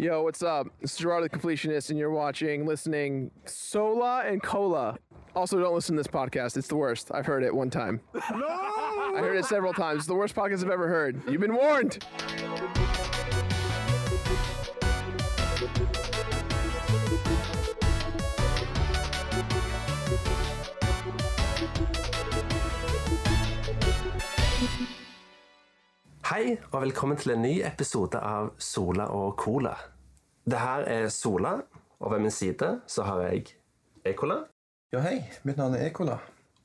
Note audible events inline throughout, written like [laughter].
Yo, what's up? This is Gerard the Completionist, and you're watching, listening Sola and Cola. Also, don't listen to this podcast. It's the worst. I've heard it one time. No! I heard it several times. It's the worst podcast I've ever heard. You've been warned. Hei, og velkommen til en ny episode av Sola og Cola. Det her er Sola, og ved min side så har jeg Ekola. Ja, hei. Mitt navn er Ekola.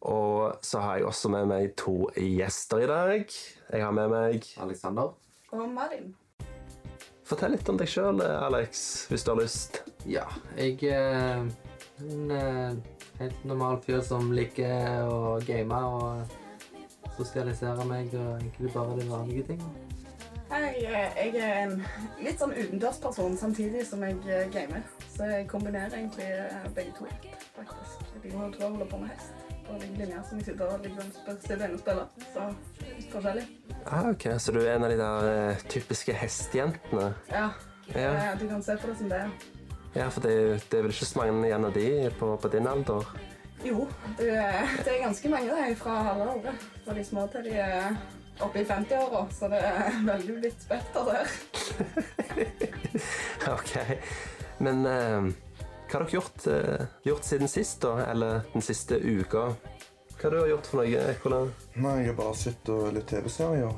Og så har jeg også med meg to gjester i dag. Jeg har med meg Alexander? Og Marin. Fortell litt om deg sjøl, Alex, hvis du har lyst. Ja, jeg er en eh, helt normal fyr som liker å game og sosialisere meg og egentlig bare de vanlige tingene. Jeg, er- jeg er en litt sånn utendørsperson samtidig som jeg eh, gamer. Så jeg kombinerer egentlig eh, begge to. faktisk. Jeg liker å holde på med hest. På lik linje som jeg sitter og liksom sitter inne og spiller. Så litt forskjellig. Ah, ok, Så du er en av de der uh, typiske hestejentene? Ja, Ja. eh, du kan se på det som det. Ja, for det, er- det er vel ikke så mange igjen av de på, på din alder? Jo, det, er- det er ganske mange det, fra halve året. Fra de små til de er oppe i 50-åra. Så det er veldig vidt spetter der. Ok. Men eh, hva har dere gjort, eh, gjort siden sist, da? Eller den siste uka? Hva har du gjort for noe, Ekola? Nei, Jeg har bare sett litt TV-serier.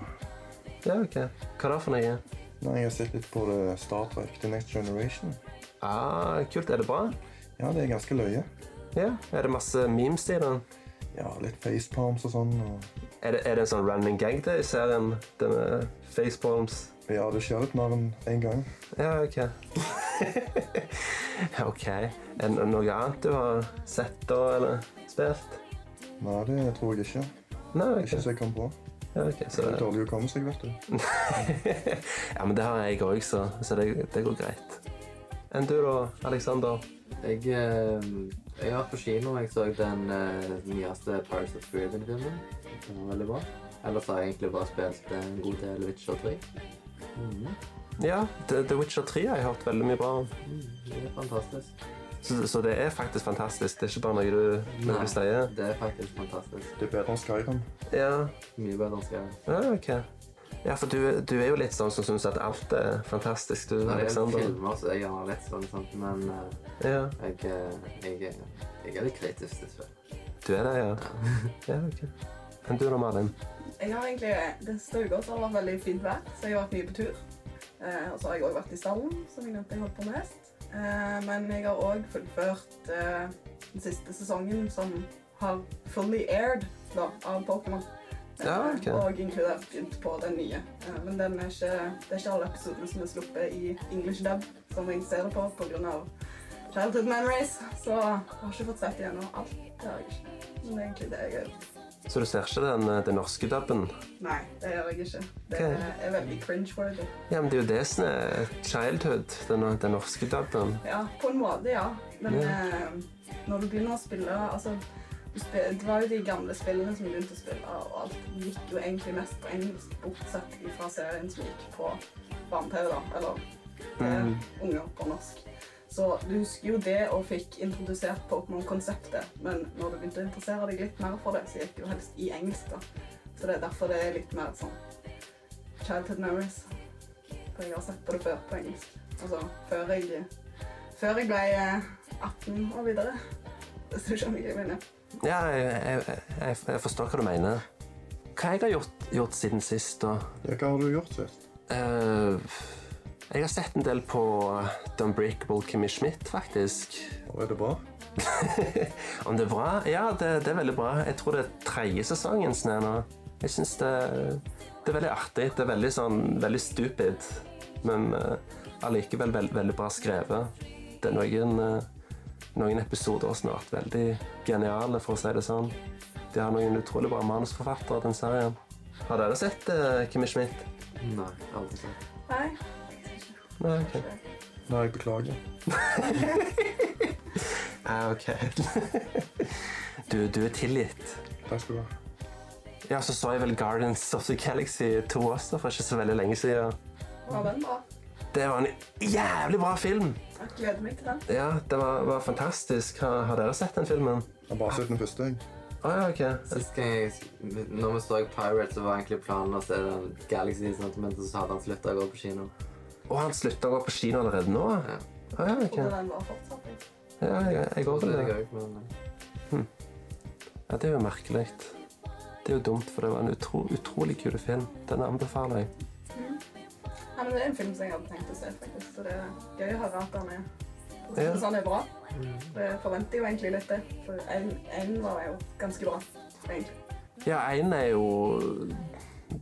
Ja, ok. Hva da for noe? Nei, Jeg har sett litt på det Star Trek The Next Generation. Ah, kult. Er det bra? Ja, det er ganske løye. Ja. Er det masse memes i den? Ja, litt facepalms og sånn. Og... Er det, er det en sånn running gag det i serien? Denne facepalms? Ja, det skjer litt mer enn én gang. Ja, ok. [laughs] ok. Er det noe annet du har sett da, eller spilt? Nei, det tror jeg ikke. Nei, Ikke ok. så jeg kom på. Ja, okay, så Det er det... dårlig hukommelse, vet du. [laughs] ja, men det har jeg òg, så, så det, det går greit. Enn du, da, Alexander? Jeg, eh, jeg har vært på kino jeg så den eh, nyeste Pirates of Caribbean-filmen. Den var veldig bra. Ellers har jeg egentlig bare spilt en god del Witcher 3. Ja, The, The Witcher 3 har jeg hørt veldig mye bra om. Mm, det er fantastisk. Så, så det er faktisk fantastisk. Det er ikke bare noe du, noe Nei, sier. det er faktisk fantastisk. Det er bedre enn Skyrim. Ja, Mye bedre enn Skyrim. ja ok. Ja, for du, du er jo litt sånn som syns at alt er fantastisk, du, Når det gjelder Alexander. filmer, så er jeg gjerne litt sånn, sant? men uh, Ja, jeg, eh, jeg, jeg er litt kritisk til spill. du er det, ja. ja ok. Men du da, Malin? Jeg har egentlig, uka så har det vært veldig fint vær, så jeg har vært mye på tur. Eh, og så har jeg også vært i stallen, som jeg nevnte jeg holdt på med hest. Eh, men jeg har òg fullført eh, den siste sesongen som har fully aired da, av Pokémon. Ja, okay. Og inkludert begynt på den nye. Men den er ikke, det er ikke alle episodene som er sluppet i English dub, som jeg ser det på pga. childhood memories. Så jeg har ikke fått sett igjennom alt. Det har jeg ikke. Men det er egentlig det jeg gjør. Så du ser ikke den, eh, den norske dubben? Nei, det gjør jeg ikke. Det okay. er veldig cringe-worthy. Ja, men det er jo det som er childhood, den, den norske dubben. Ja, på en måte, ja. Men eh, når du begynner å spille altså, Det var jo de gamle spillene som begynte å spille, og alt gikk jo egentlig mest på engelsk, bortsett fra serien som gikk på barne-TV, da. Eller Mm. unger på norsk. Så du husker jo det og fikk introdusert Pokémon-konseptet, men når du begynte å interessere deg litt mer for det, så gikk det jo helst i engelsk, da. Så det er derfor det er litt mer sånn childhood memories. For jeg har sett på det før på engelsk. Altså før jeg, før jeg ble eh, 18 og videre. Hvis du skjønner hva jeg mener. Ja, jeg, jeg, jeg, forstår hva du mener. Hva jeg har gjort, gjort siden sist, da? Ja, hva har du gjort sist? Uh, jeg har sett en del på The Unbreakable Kimmy Schmidt, faktisk. Og er det bra? [laughs] Om det er bra? Ja, det, det er veldig bra. Jeg tror det er tredje sesongen er nå. Jeg syns det, det er veldig artig. Det er veldig sånn veldig stupid, men uh, allikevel veld, veldig bra skrevet. Det er noen, eh, noen episoder som har vært veldig geniale, for å si det sånn. De har noen utrolig bra manusforfattere, den serien. Har dere sett uh, Kimmy Schmidt? Nei, aldri sett. Nei. Nei, ok. Nei, jeg beklager. [laughs] Ah, ok. [laughs] du, du er tilgitt. Takk skal du ha. Ja, så så jeg vel Guardians of the Galaxy 2 også for ikke så veldig lenge siden. Var den bra? Det var en jævlig bra film. Jeg gleder meg til den. Ja, det var, var fantastisk. Har, har dere sett den filmen? Jeg har bare sett den første, jeg. Å ja, ok. Sist gang jeg, når vi så Pirate, så var egentlig planen å se den Galaxy, men så hadde han slutta å gå på kino. Og han slutta å gå på kino allerede nå? Ja. Oh, ja, ok. Og den var fortsatt jeg. Ja, jeg, jeg går til det det. men eh, Ja, det er jo merkelig. Det er jo dumt, for det var en utro, utrolig kul film. Den anbefaler jeg. Ja, men det er en film som jeg hadde tenkt å se, faktisk. Så det er gøy å høre at den er Ja. Sånn er bra. Jeg forventer jo egentlig litt det. For én var jo ganske bra, egentlig. Ja, én er jo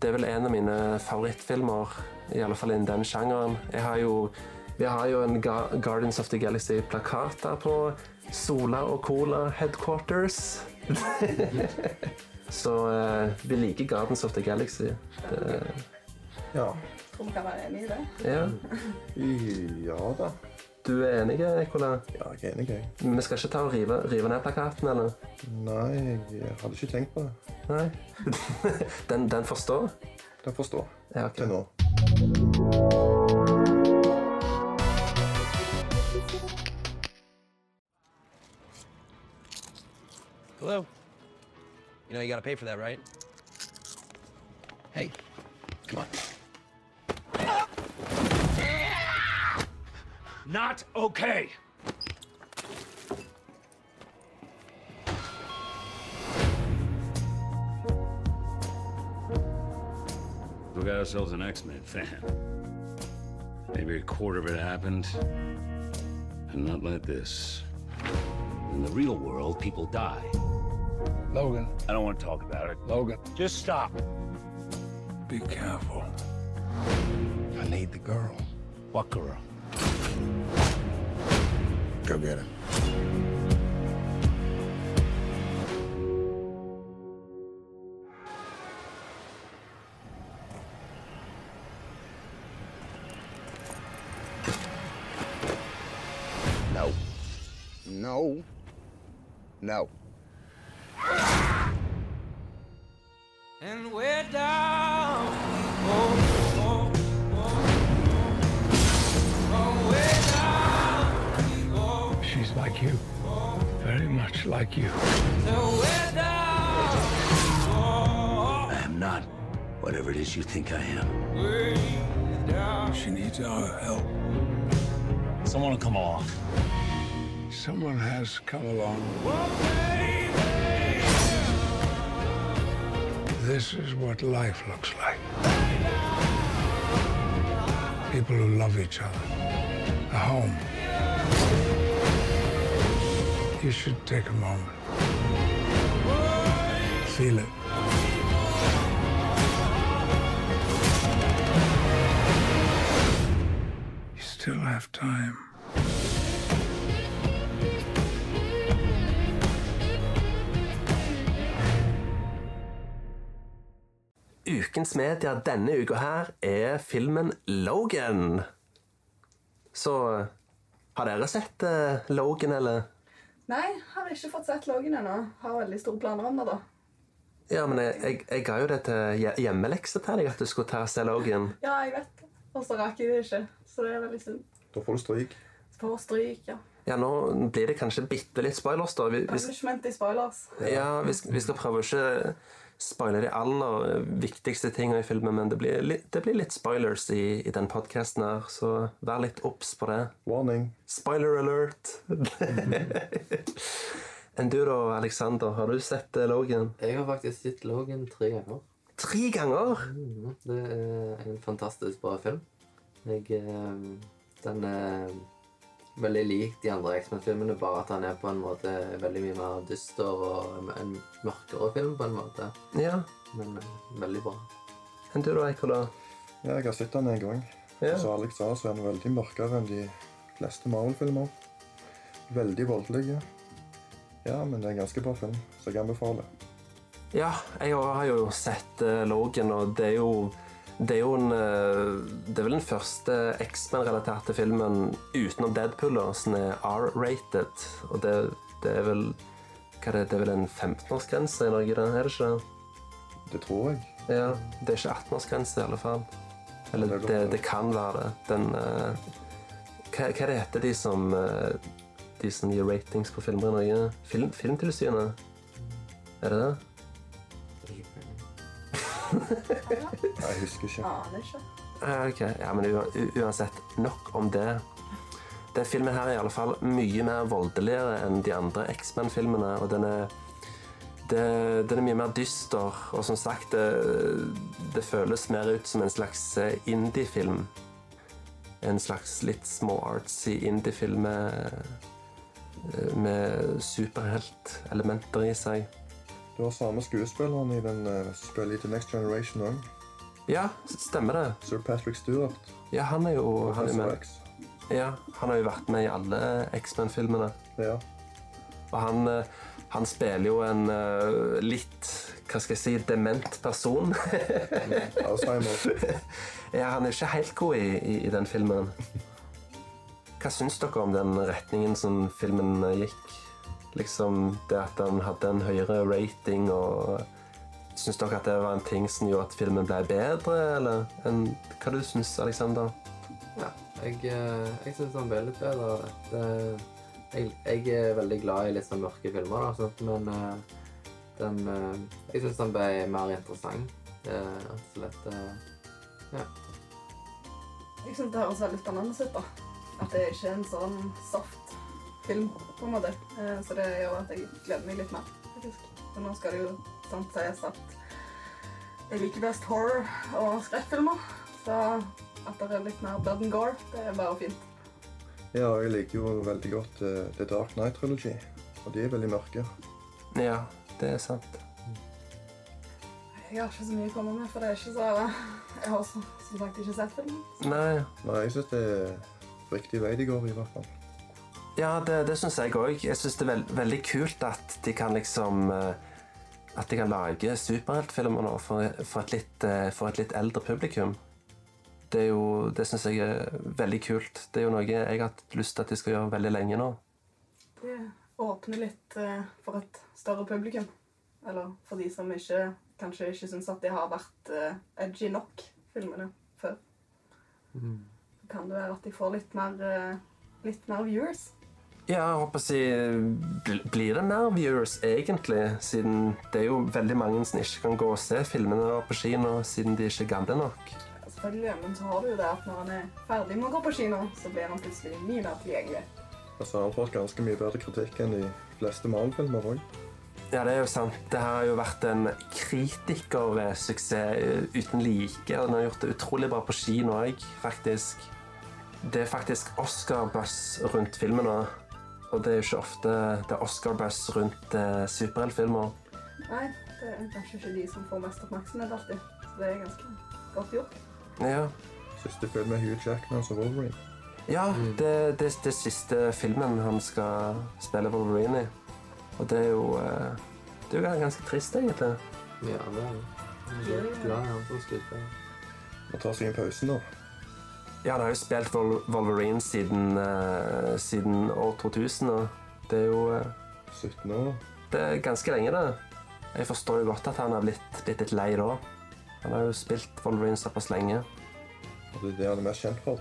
Det er vel en av mine favorittfilmer, i alle fall innen den sjangeren. Jeg har jo Vi har jo en Guardians of the Galaxy-plakat der på Sola og Cola Headquarters. [laughs] Så eh, vi liker Guardians of the Galaxy. Det, Ja. Tror vi kan være enig i det. ja. Ja da. Du er enig, Ekola? Ja, jeg er enig, jeg. Men vi skal ikke ta og rive, rive ned plakaten, eller? Nei, jeg hadde ikke tenkt på det. Nei? [laughs] den, den forstår? Den forstår. Ja, okay. til nå. Hello? You know you gotta pay for that, right? Hey, come on. Not okay. We got ourselves an X-Men fan. Maybe a quarter of it happened, and not like this. In the real world, people die. Logan, I don't want to talk about it. Logan, Just stop. be careful. I need the girl. What girl? Go get her. No. No. No. And we're down. Much like you. I am not whatever it is you think I am. She needs our help. Someone will come along. Someone has come along. This is what life looks like. People who love each other. A home. You should take a moment. Feel it. You still have time. Ukens media denne uka her er filmen Logan. Så har dere sett eh, Logan, eller? Nei, har ikke fått sett Logan ennå. Har veldig store planer om det, da. Ja, men jeg, jeg, jeg ga jo det til hje- hjemmelekse til deg at du skulle ta og se Logan. Ja, jeg vet det. Og så rakk jeg det ikke. Så det er veldig synd. Da får du stryk. Får stryk, ja. Ja, nå blir det kanskje bitte litt spoilers, da. Vi, vi, Punishment i spoilers. ja, vi, vi skal prøve å ikke spoile de aller viktigste tingene i filmen, men det blir litt, det blir litt spoilers i, i den podkasten her, så vær litt obs på det. Warning. Spoiler alert! Enn du da, Alexander? Har du sett eh, Logan? Jeg har faktisk sett Logan tre ganger. Tre ganger! Mm, Det er en fantastisk bra film. Jeg, eh, den er veldig lik de andre X-Men-filmene, bare at han er på en måte veldig mye mer dyster og en mørkere film på en måte. Ja. Men eh, veldig bra. Enn du da, Ekola? Ja, jeg har sett den en gang. Ja. Som Alex sa, så er den veldig mørkere enn de fleste Marvel-filmer. Veldig voldelig. Ja, men det er en ganske bra film, så jeg anbefaler. Ja, jeg har jo sett uh, Logan, og det er jo det er jo en, eh, det er vel den første X-Men-relaterte filmen utenom Deadpool som er R-rated. Og det, det er vel hva er det, det er vel en 15-årsgrense i Norge, er det ikke det? Det tror jeg. Ja, Det er ikke 18-årsgrense i alle fall. Eller Det er det, kan være det. Den uh, hva, hva det heter de som eh, De som gir ratings på filmer i Norge? Film, Filmtilsynet? Er det det? Jeg husker ikke. Aner ikke. Ja, ok. Ja, men uansett, nok om det. Den filmen her er i alle fall mye mer voldeligere enn de andre X-Men-filmene, og den er, det, den er mye mer dyster, og som sagt, det, det føles mer ut som en slags eh, indie-film. En slags litt små-artsy indie-film med, eh, med superheltelementer i seg. Du har samme skuespilleren i den uh, som spiller i The Next Generation òg. Ja, stemmer det. Sir Patrick Stewart. Ja, han er jo han er med. Ja, han har jo vært med i alle X-Men-filmene. Ja. Og han, eh, han spiller jo en uh, litt hva skal jeg si, dement person. [laughs] Alzheimer. [laughs] ja, han er ikke helt god i, i, i den filmen. Hva syns dere om den retningen som filmen eh, gikk? Liksom det at den hadde en høyere rating og Syns dere at det var en ting som gjorde at filmen ble bedre, eller en, hva du syns, Alexander? Ja, jeg, eh, jeg syns den ble litt bedre. Det, jeg, jeg er veldig glad i litt sånn mørke filmer, da, men eh, den, eh, jeg syns den ble mer interessant. Eh, rett og slett. eh, ja. Jeg syns det høres veldig spennende ut. da. At det ikke er en sånn soft film, på en måte. Eh, Så det gjør at jeg gleder meg litt mer, faktisk. Nå skal det jo sant sies at jeg liker best horror og skrekkfilmer. Så at det er litt mer blood and gore, det er bare fint. Ja, jeg liker jo veldig godt eh, The Dark Knight Trilogy. Og de er veldig mørke. Ja, det er sant. Jeg har ikke så mye å komme med, for det er ikke så Jeg har som sagt ikke sett filmen. Nei, Nei, jeg syns det er riktig vei de går, i hvert fall. Ja, det, det syns jeg òg. Jeg syns det er veld, veldig kult at de kan liksom eh, At de kan lage superheltfilmer nå for, for, et litt, eh, for et litt eldre publikum. Det er jo Det syns jeg er veldig kult. Det er jo noe jeg har hatt lyst til at de skal gjøre veldig lenge nå. Det åpner litt eh, for et større publikum. Eller for de som ikke, kanskje ikke syns at de har vært edgy nok, filmene, før. Mm. kan det være at de får litt mer, litt mer viewers. Ja, jeg håper å si Blir det mer viewers, egentlig? Siden det er jo veldig mange som ikke kan gå og se filmene på kino siden de ikke er gamle nok. Selvfølgelig, men så har du jo det at når han er ferdig med å gå på kino, så blir han plutselig mye mer tilgjengelig. Altså, Han har fått ganske mye bedre kritikk enn de fleste Marvel-filmer òg. Ja, det er jo sant. Det her har jo vært en kritikersuksess uten like. og Den har gjort det utrolig bra på kino òg, faktisk. Det er faktisk Oscar-buss rundt filmen nå. Og det er jo ikke ofte det er Oscar-bass rundt eh, superheltfilmer. Nei, det er kanskje ikke de som får mest oppmerksomhet alltid. Så det er ganske godt gjort. Ja, Siste film med Hugh Jackman som Wolverine. ja det, det, det er siste filmen han skal spille Wolverine i. Og det er jo eh, Det er jo ganske trist, egentlig. ja, det er det. Er glad i han som skuespiller. Må ta seg en pause nå. Ja, han har jo spilt Wol Wolverine siden, uh, siden år 2000, og det er jo uh, 17 år. Det er ganske lenge, det. Jeg forstår jo godt at han har blitt, blitt litt lei da. Han har jo spilt Wolverine såpass lenge. Og det er det han er mest kjent for.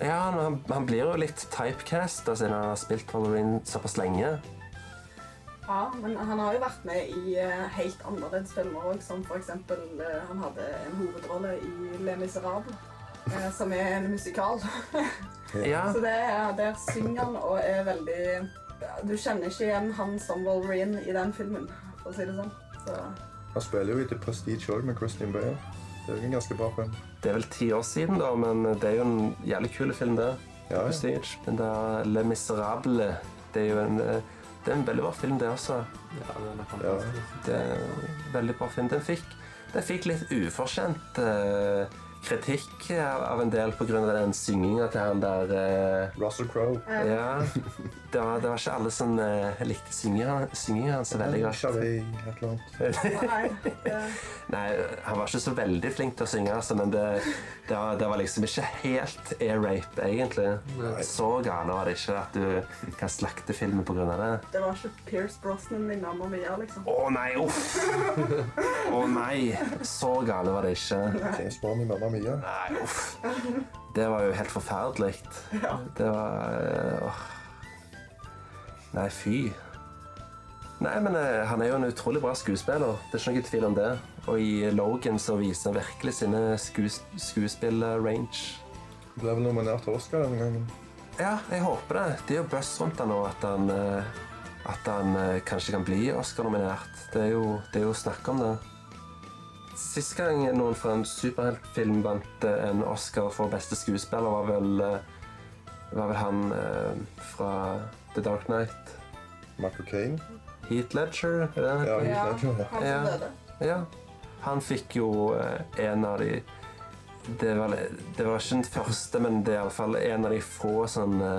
Ja, han, han blir jo litt typecast siden han har spilt Wolverine såpass lenge. Ja, men han har jo vært med i eh, helt annerledes filmer òg, som for eksempel eh, Han hadde en hovedrolle i Le Miserable, eh, som er en musikal. Ja, Så det er, der synger han og er veldig Du kjenner ikke igjen han som Wolverine i den filmen, for å si det sånn. Så Han spiller jo i The Prestige òg med Christian Bale. Det er jo en ganske bra film. det er vel ti år siden, da, men det er jo en jævlig kul film, det. Ja, ja. Prestige. Den der Le Miserable, det er jo en, eh, det er en veldig bra film, det også. Ja, den er fantastisk. Det er en veldig bra film. Den fikk, den fikk litt ufortjent eh, kritikk av av en del pga. den synginga til han der eh, Russell Crowe. Ja. Det var, det var ikke alle som eh, likte syngingen hans så veldig godt. Nei, han var ikke så veldig flink til å synge, altså, men det, det, var, det var liksom ikke helt air-rape, egentlig. Så gale var det ikke at du kan slakte filmen pga. det. det var ikke Pierce Brosnan i Mamma Mia, liksom. Å nei, uff! Å nei! Så gale var det ikke. James Bond i Mamma mye. Nei, uff. Det var jo helt forferdelig. Ja. Det var eh, åh. Nei, fy. Nei, men eh, han er jo en utrolig bra skuespiller. Det er ikke noe tvil om det. Og i Logan så viser han virkelig sine skues skuespill-range. Ble vel nominert til Oscar denne gangen. Ja, jeg håper det. Det er jo buzz rundt han nå, at han, eh, at han kanskje kan bli Oscar-nominert. Det, er jo- det er jo snakk om det. Sist gang noen fra en superheltfilm vant eh, en Oscar for beste skuespiller, var vel, eh, var vel han eh, fra The Dark Knight. Michael Caine. Heath Ledger, er det han Ja? Ja, Heath Ledger. han som Ja. døde. Ja. Han fikk jo en av de det var, det var ikke den første, men det er iallfall en av de få sånne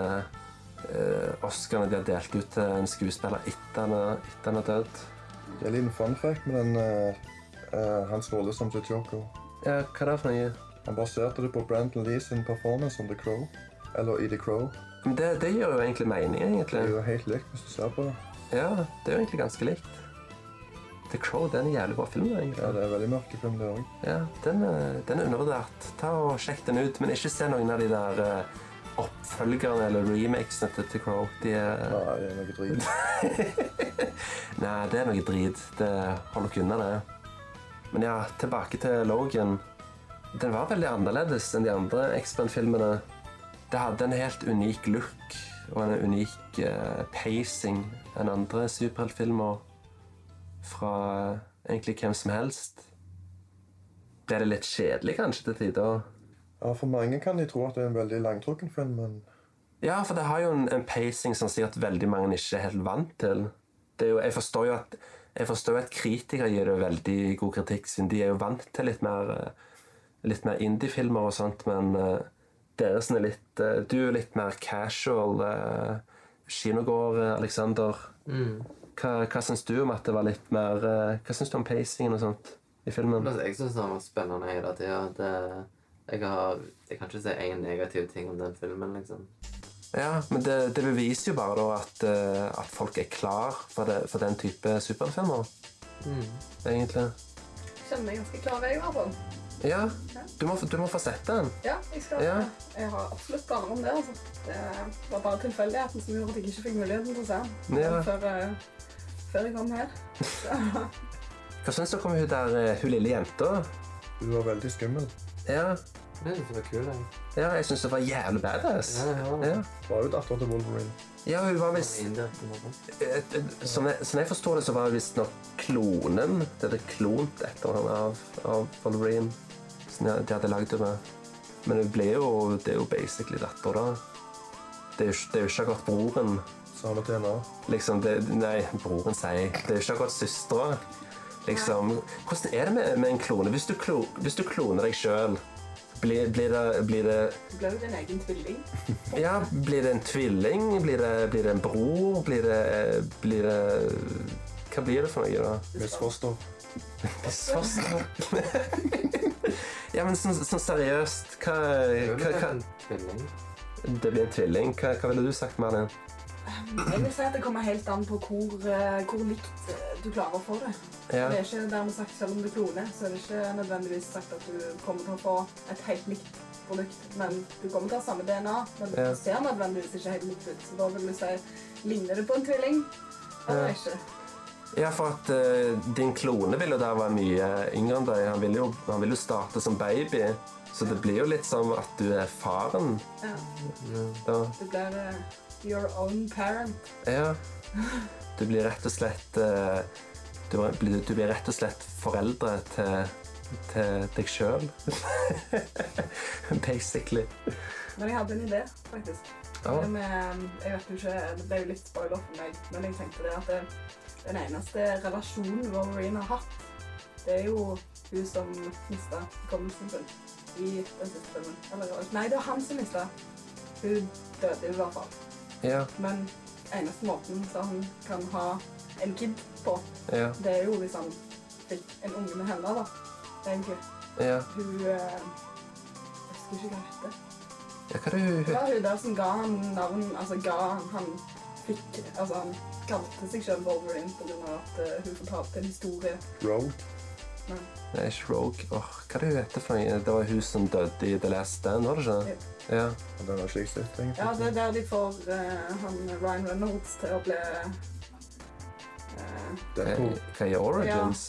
eh, Oscarene de har delt ut til en skuespiller etter han etter han er død. Det er en liten fun fact med den, eh, eh, hans rolle som Joker. Ja, hva er det for noe? Han baserte det på Brandon Lee sin performance som The Crow. Eller i The Crow. Men det, det gjør jo egentlig mening, Det er jo helt likt hvis du ser på det. Ja, det er jo egentlig ganske likt. The Crow det er en jævlig bra film, egentlig. Ja, det er veldig mørk film, det òg. Ja, den, er- den er undervurdert. Ta og Sjekk den ut, men ikke se noen av de der eh, oppfølgerne eller remakesene til The Crow. De er Nei, det er noe drit. [laughs] Nei, det er noe drit. Det Hold dere unna det. Men ja, tilbake til Logan. Den var veldig annerledes enn de andre X-Men-filmene. Det hadde en helt unik look og en unik uh, pacing enn andre superheltfilmer fra uh, egentlig hvem som helst. Ble det litt kjedelig kanskje til tider? Ja, For mange kan de tro at det er en veldig langtrukken film, men Ja, for det har jo en, en pacing som sikkert veldig mange ikke er helt vant til. Det jo, jeg forstår jo at jeg forstår at kritikere gir det veldig god kritikk, siden de er jo vant til litt mer, eh, litt mer indie-filmer og sånt, men deres er litt eh, Du er litt mer casual Kinogård, Aleksander. eh, Alexander. Hva, hva syns du om at det var litt mer eh, Hva syns du om pacingen og sånt i filmen? Altså, jeg syns den var spennende hele tida. Jeg, har- jeg kan ikke si én negativ ting om den filmen, liksom. Ja, men det, det beviser jo bare da at, eh, at folk er klar for, det, for den type superheltfilmer. Egentlig. Jeg Kjenner meg ganske klar, jeg, i hvert fall. Ja, du må, du må få sett den. Ja, jeg skal Ja. Jeg har absolutt planer om det. altså. Det var bare tilfeldigheten som gjorde at jeg ikke fikk muligheten til å se den Ja. før, eh, før jeg kom her. Hva syns dere om hun der, eh, hun lille jenta? hun var veldig skummel. Ja, Jeg synes det var kul, jeg. ja jeg syns det var jævlig badass. Ja, ja. Ja, Var jo datteren til Wolverine. ja hun var visst eh, eh, Som jeg, som jeg forstår det, så var hun visstnok klonen Det hadde klont et eller annet av, av Wolverine som de de hadde lagd henne med. Men hun ble jo Det er jo basically datter, da. Det er jo, det er jo ikke akkurat broren. Samme tema. Liksom, det, nei, broren sier Det er jo ikke akkurat søstera. Liksom, hvordan er det med, med en klone? Hvis du, klo, hvis du kloner deg sjøl, blir, blir, det, blir det Blir det en egen tvilling. [laughs] Ja, blir det en tvilling? Blir det, blir det en bror? Blir det, blir det Hva blir det for noe, da? Misfoster. Misfoster? Foster? ja, men sånn, sånn seriøst hva, hva, hva. Det blir en tvilling? Hva, hva ville du sagt, Malin? Jeg vil si at Det kommer helt an på hvor, eh, hvor likt eh, du klarer å få det. Ja. Det er ikke dermed sagt Selv om du kloner, så er det ikke nødvendigvis sagt at du kommer til å få et helt likt produkt. Men du kommer til å ha samme DNA, men Ja. det ser nødvendigvis ikke helt likt ut. Så da vil du si ligner det på en tvilling eller Ja. ikke? Ja, for at uh, din klone vil jo da være mye yngre enn deg. Han vil, jo, han vil jo starte som baby. Så det blir jo litt som at du er faren. Ja. Da. Det blir eh, your own parent. Ja. Du blir rett og slett eh, du, blir, du blir rett og slett foreldre til, til deg sjøl. [laughs] Basically. Men jeg hadde en idé, faktisk. Ja. Med, jeg vet ikke, det ble jo litt spoiler for meg, men jeg tenkte det at det, den eneste relasjonen Wolverine har hatt, det er jo hun som mista hukommelsen sin i den siste filmen. Eller, nei, det var han som mista. Hun døde i hvert fall. Ja, Men eneste måten så han kan ha en kid på, ja, det er jo hvis han fikk en unge med henne, da. Egentlig. ja. Hun øh, Jeg husker ikke hva hun heter. ja hva er det Det hun var hun der som ga han navn Altså ga han, han fikk Altså han kalte seg selv Wolverine av at uh, hun fortalte en historie. Road. Det er ikke Rogue. Åh, hva er det hun heter for noe? Det var hun som døde i The Last Stand, var det ikke? Ja. Og Den har ikke jeg sett, egentlig. Ja, det er der de får eh, han Ryan Reynolds til å bli eh, Deadpool. Hva, er Origins?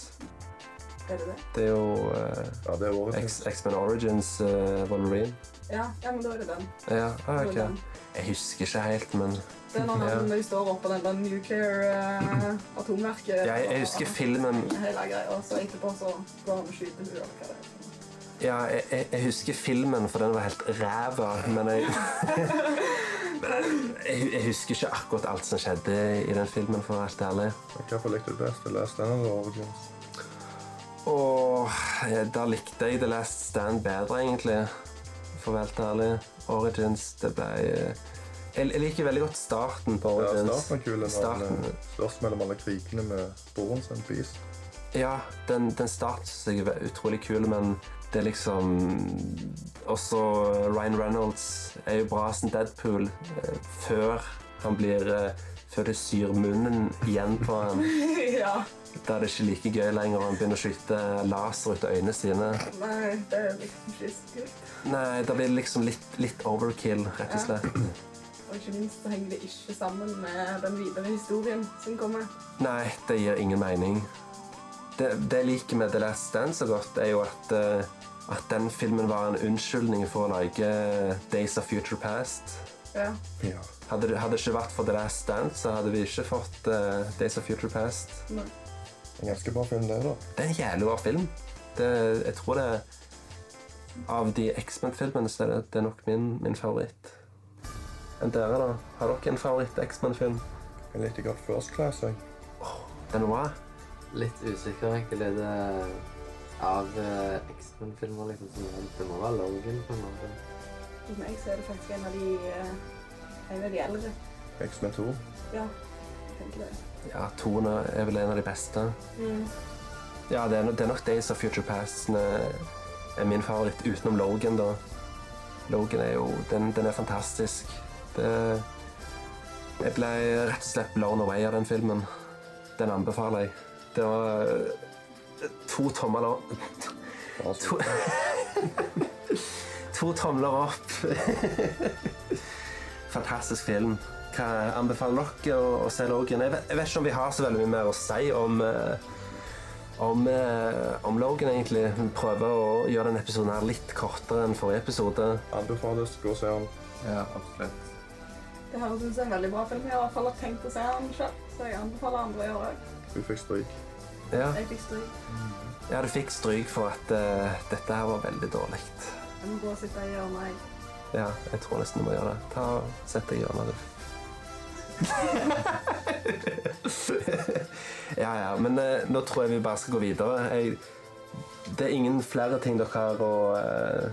Er det det? Det er jo eh, Ja, det er. X- X-Men Origins eh, Wolverine. Ja, ja, men da er det den. Ja, ah, ok. den. Jeg husker ikke helt, men Det er når Ja. han, de står oppå den der nuclear eh, atomverket. jeg, jeg husker filmen Hele greia, og så etterpå så går han og skyter henne, hva det er. Ja, jeg, jeg, jeg husker filmen, for den var helt ræva, men jeg [laughs] Men jeg, jeg husker ikke akkurat alt som skjedde i den filmen, for å være helt ærlig. Hvorfor likte du best? The Last Stand eller Origins? Og da likte jeg The Last Stand bedre, egentlig. For å være helt ærlig. Origins, det ble eh, Jeg, liker veldig godt starten på Ja, starten er kul. Når Starten- han eh, slåss mellom alle krigene med broren sin, Beast. Ja, den, den starten syns jeg er utrolig kul, men det er liksom Også Ryan Reynolds er jo bra som Deadpool eh, før han blir eh, Før det syr munnen igjen på ham. [laughs] ja. Da er det ikke like gøy lenger. Han begynner å skyte laser ut av øynene sine. Nei, det er liksom ikke så kult. Nei, da blir det liksom litt, litt overkill, rett og slett. Og ikke minst så henger det ikke sammen med den videre historien som kommer. Nei, det gir ingen mening. Det, det jeg liker med The Last Dance så godt, er jo at, eh, at den filmen var en unnskyldning for å lage Days of Future Past. Ja. Ja. Hadde det ikke vært for The Last Dance, så hadde vi ikke fått uh, Days of Future Past. Nei. En ganske bra film, det, da. Det er en jævlig bra film. Det, jeg tror det Av de X-Men-filmene så er det, det er nok min, min favoritt. Enn dere, da? Har dere en favoritt-X-Men-film? Jeg likte godt First Class. Jeg. Den er bra? Litt usikker, egentlig. Det av eh, X-Men-filmer, liksom. som Det må være Logan, på en måte. Hos meg så er det faktisk en av de, eh, en av de eldre. X-Men 2. Ja, jeg tenker det. Ja, Tone er vel en av de beste. Mm. Ja, det er, det er nok Days of Future Past er min favoritt, utenom Logan, da. Logan er jo Den, den er fantastisk. Det Jeg ble rett og slett blown away av den filmen. Den anbefaler jeg. Det var to tomler opp To, [laughs] to tomler opp. [laughs] Fantastisk film. Hva anbefaler dere å, å se Logan? Jeg vet, jeg vet ikke om vi har så veldig mye mer å si om eh, om, eh, om Logan, egentlig. Prøver å gjøre denne episoden litt kortere enn forrige episode. Anbefales. Gå og se den. Ja, absolutt. Det høres ut som en veldig bra film. Jeg har i hvert fall tenkt å se den selv, så jeg anbefaler andre å gjøre det. Du fikk stryk. Ja, Jeg fikk stryk. ja du fikk stryk for at uh, dette her var veldig dårlig. Jeg må gå og sitte i hjørnet, jeg. Ja, jeg tror nesten du må gjøre det. Ta og Sett deg i hjørnet, du. [laughs] ja, ja, men uh, nå tror jeg vi bare skal gå videre. Jeg, det er ingen flere ting dere har å uh,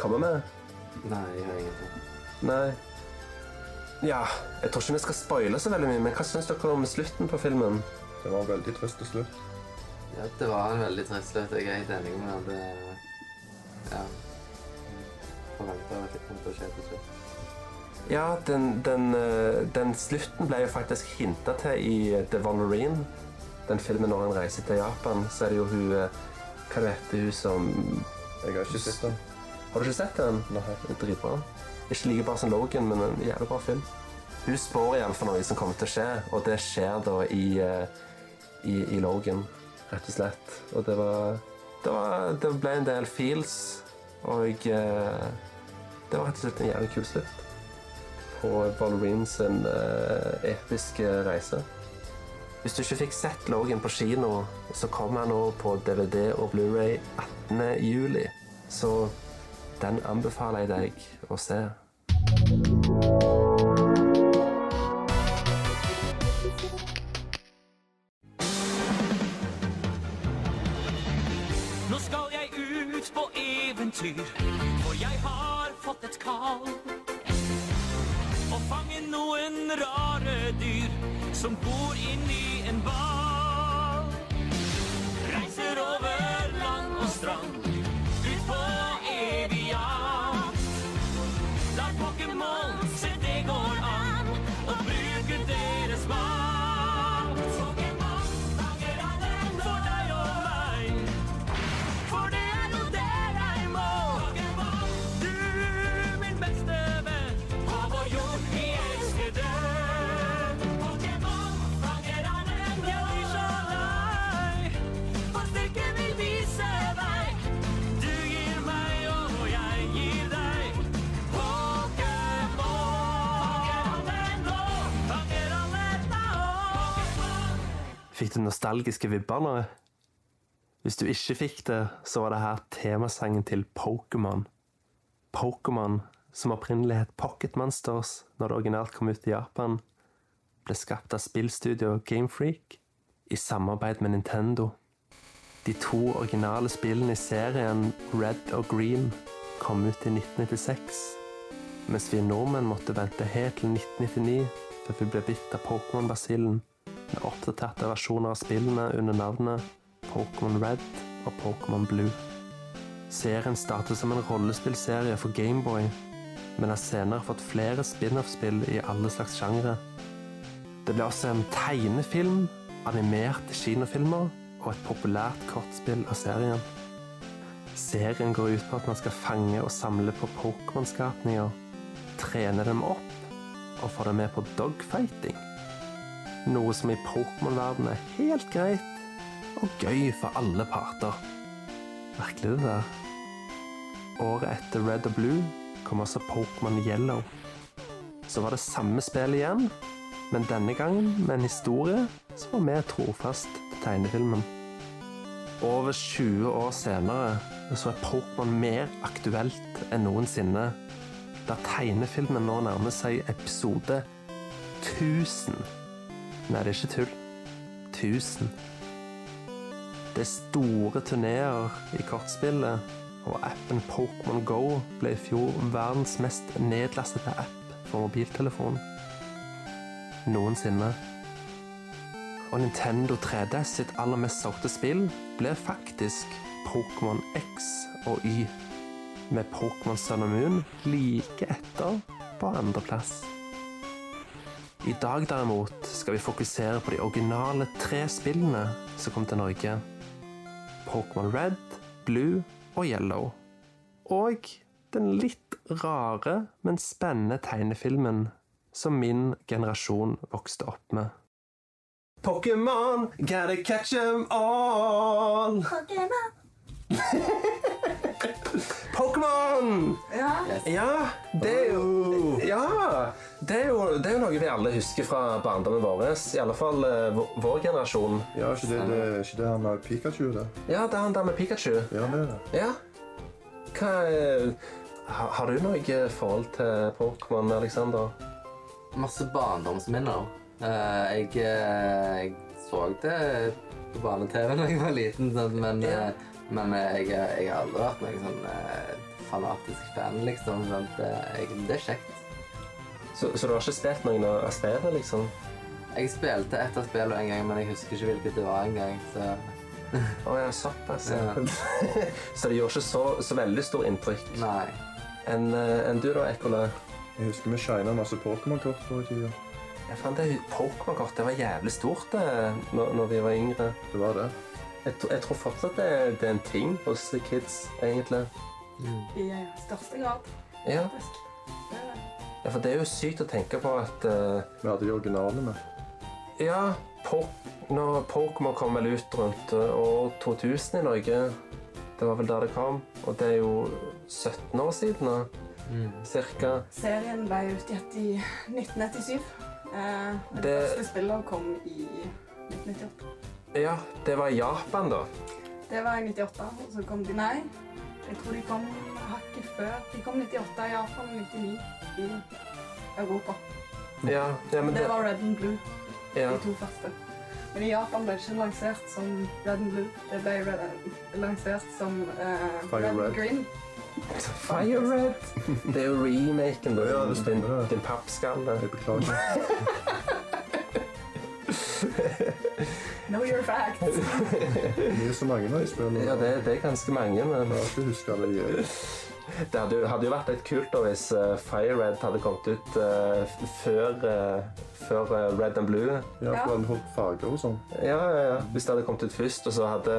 komme med? Nei, jeg har ingenting. Nei. Ja, jeg tror ikke vi skal spoile så veldig mye, men hva syns dere om slutten på filmen? Det var en veldig trist til slutt. Ja, det var en veldig trist slutt. Jeg er helt enig med at det Ja. Forventa at det kom til å skje til slutt. Ja, den, den, eh, den slutten ble jo faktisk hinta til i The Wolverine. Den filmen når han reiser til Japan, så er det jo hun eh, Hva heter hun som Jeg har ikke sett den. Har du ikke sett den? Nei. Det er Dritbra. Ikke like bra som Logan, men en jævlig bra film. Hun spår iallfall noe som kommer til å skje, og det skjer da i, eh, i, i Logan, rett og slett. Og det var Det, var, det ble en del feels, og eh, det var rett og slett en jævlig kul slutt på Wolverine sin eh, episke reise. Hvis du ikke fikk sett Logan på kino, så kommer han nå på DVD og Blu-ray 18. juli. Så den anbefaler jeg deg å se. Nå skal jeg ut for jeg har fått et kall. Å fange noen rare dyr som bor inni en ball. Reiser over land og strand, ut på Fikk nostalgiske vibber nå? Hvis du ikke fikk det, så var det her temasangen til Pokémon. Pokémon, som opprinnelig het Pocket Monsters når det originalt kom ut i Japan, ble skapt av spillstudio Game Freak i samarbeid med Nintendo. De to originale spillene i serien Red og Green kom ut i 1996, mens vi nordmenn måtte vente helt til 1999 før vi ble bitt av Pokémon-basillen med oppdaterte versjoner av spillene under navnet Pokémon Red og Pokémon Blue. Serien startet som en rollespillserie for Gameboy, men har senere fått flere spin-off-spill i alle slags sjangre. Det ble også en tegnefilm, animerte kinofilmer og et populært kortspill av serien. Serien går ut på at man skal fange og samle på Pokémon-skapninger, trene dem opp og få dem med på dogfighting. Noe som i Pokémon-verdenen er helt greit og gøy for alle parter. Merkelig det der. Året etter Red og Blue kom også Pokémon Yellow. Så var det samme spill igjen, men denne gangen med en historie som var mer trofast til tegnefilmen. Over 20 år senere så er Pokémon mer aktuelt enn noensinne, der tegnefilmen nå nærmer seg episode 1000. Nei, det er ikke tull. 1000. Det er store turneer i kortspillet, og appen Pokémon Go ble i fjor verdens mest nedlastede app for mobiltelefon noensinne. Og Nintendo 3DS sitt aller mest solgte spill ble faktisk Pokémon X og Y, med Pokémon Sun og Moon like etter på andreplass. I dag derimot skal vi fokusere på de originale tre spillene som kom til Norge. Pokémon Red, Blue og Yellow. Og den litt rare, men spennende tegnefilmen som min generasjon vokste opp med. Pokémon, gotta catch 'em all! Pokémon! [laughs] Ja. Ja, det er jo Ja! Det er, jo, det er jo noe vi alle husker fra barndommen vår. I alle fall uh, vår, generasjon. Ja, ikke det, det, ikke det han med Pikachu, det? Ja, det er han der med Pikachu. Ja, det er det. Ja. Hva er- har, har du noe forhold til Pokémon, Alexander? Masse barndomsminner. Eh, jeg, eh, jeg så det på barne-TV da jeg var liten, sånn, men, Ja. Eh, men eh, jeg, jeg har aldri vært noen sånn eh, fanatisk fan, liksom. Sånn, eh, jeg, det er kjekt. Så, så du har ikke spilt noen av spillene, liksom? Jeg spilte ett av spillene en gang, men jeg husker ikke hvilket det var engang. Så [laughs] Å ja, såpass. Ja. [laughs] Så det gjorde ikke så, så veldig stor inntrykk. nei. Enn en du da, Ekkola? Jeg husker vi shina masse Pokémon-kort på tida. Ja, faen, det Pokémon-kort det var jævlig stort det, når, når vi var yngre. Det var det. Jeg, jeg tror fortsatt det, det er en ting hos the kids, egentlig. I eh, største grad, Ja, faktisk. Det ja for det er jo sykt å tenke på at uh, Vi hadde de originale med. Ja, po når Pokémon kom vel ut rundt eh, år 2000 i Norge. Det var vel der det kom. Og det er jo 17 år siden nå, cirka. Serien ble utgitt i 1997. Uh, det, Det- første spillet kom i 1998. Ja, det var Japan, da. Det var i 98, og så kom de Nei, jeg tror de kom hakket før. De kom 98 i Japan og 99 i Europa. Ja, ja men Det det var Red and Blue, ja. de to første. Men i Japan ble det ikke lansert som Red and Blue. Det ble red, lansert som uh, Fire Red Red. and Green. Fire Red. Det er jo remaken, da. Ja, det stemmer Din, din pappskalle. Jeg beklager. [laughs] Know your facts. [laughs] Det er så mange spillene. Ja, det, det er ganske mange, men Jeg ikke huska alle de. det hadde, jo- hadde jo vært litt kult da hvis uh, Fire Red hadde kommet ut uh, før, uh, før Red and Blue. Ja, for holdt farger og sånn. Ja, ja, ja. Hvis det hadde kommet ut først, og så hadde,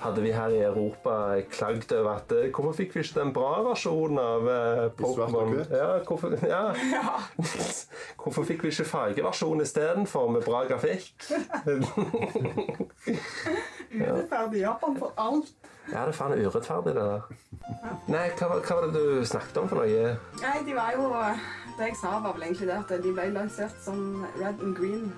hadde vi her i Europa klagd over at eh, Hvorfor fikk vi ikke den bra versjonen av eh, Pokémon? Ja, hvorfor, [laughs] ja. hvorfor fikk vi ikke fargeversjon istedenfor, med bra grafikk? [laughs] [laughs] Urettferdig Japan for alt. Ja, det er faen urettferdig, det der. Nei, hva, hva var det du snakket om for noe? Nei, de var jo Det jeg sa, var vel egentlig det at de ble lansert som Red and Green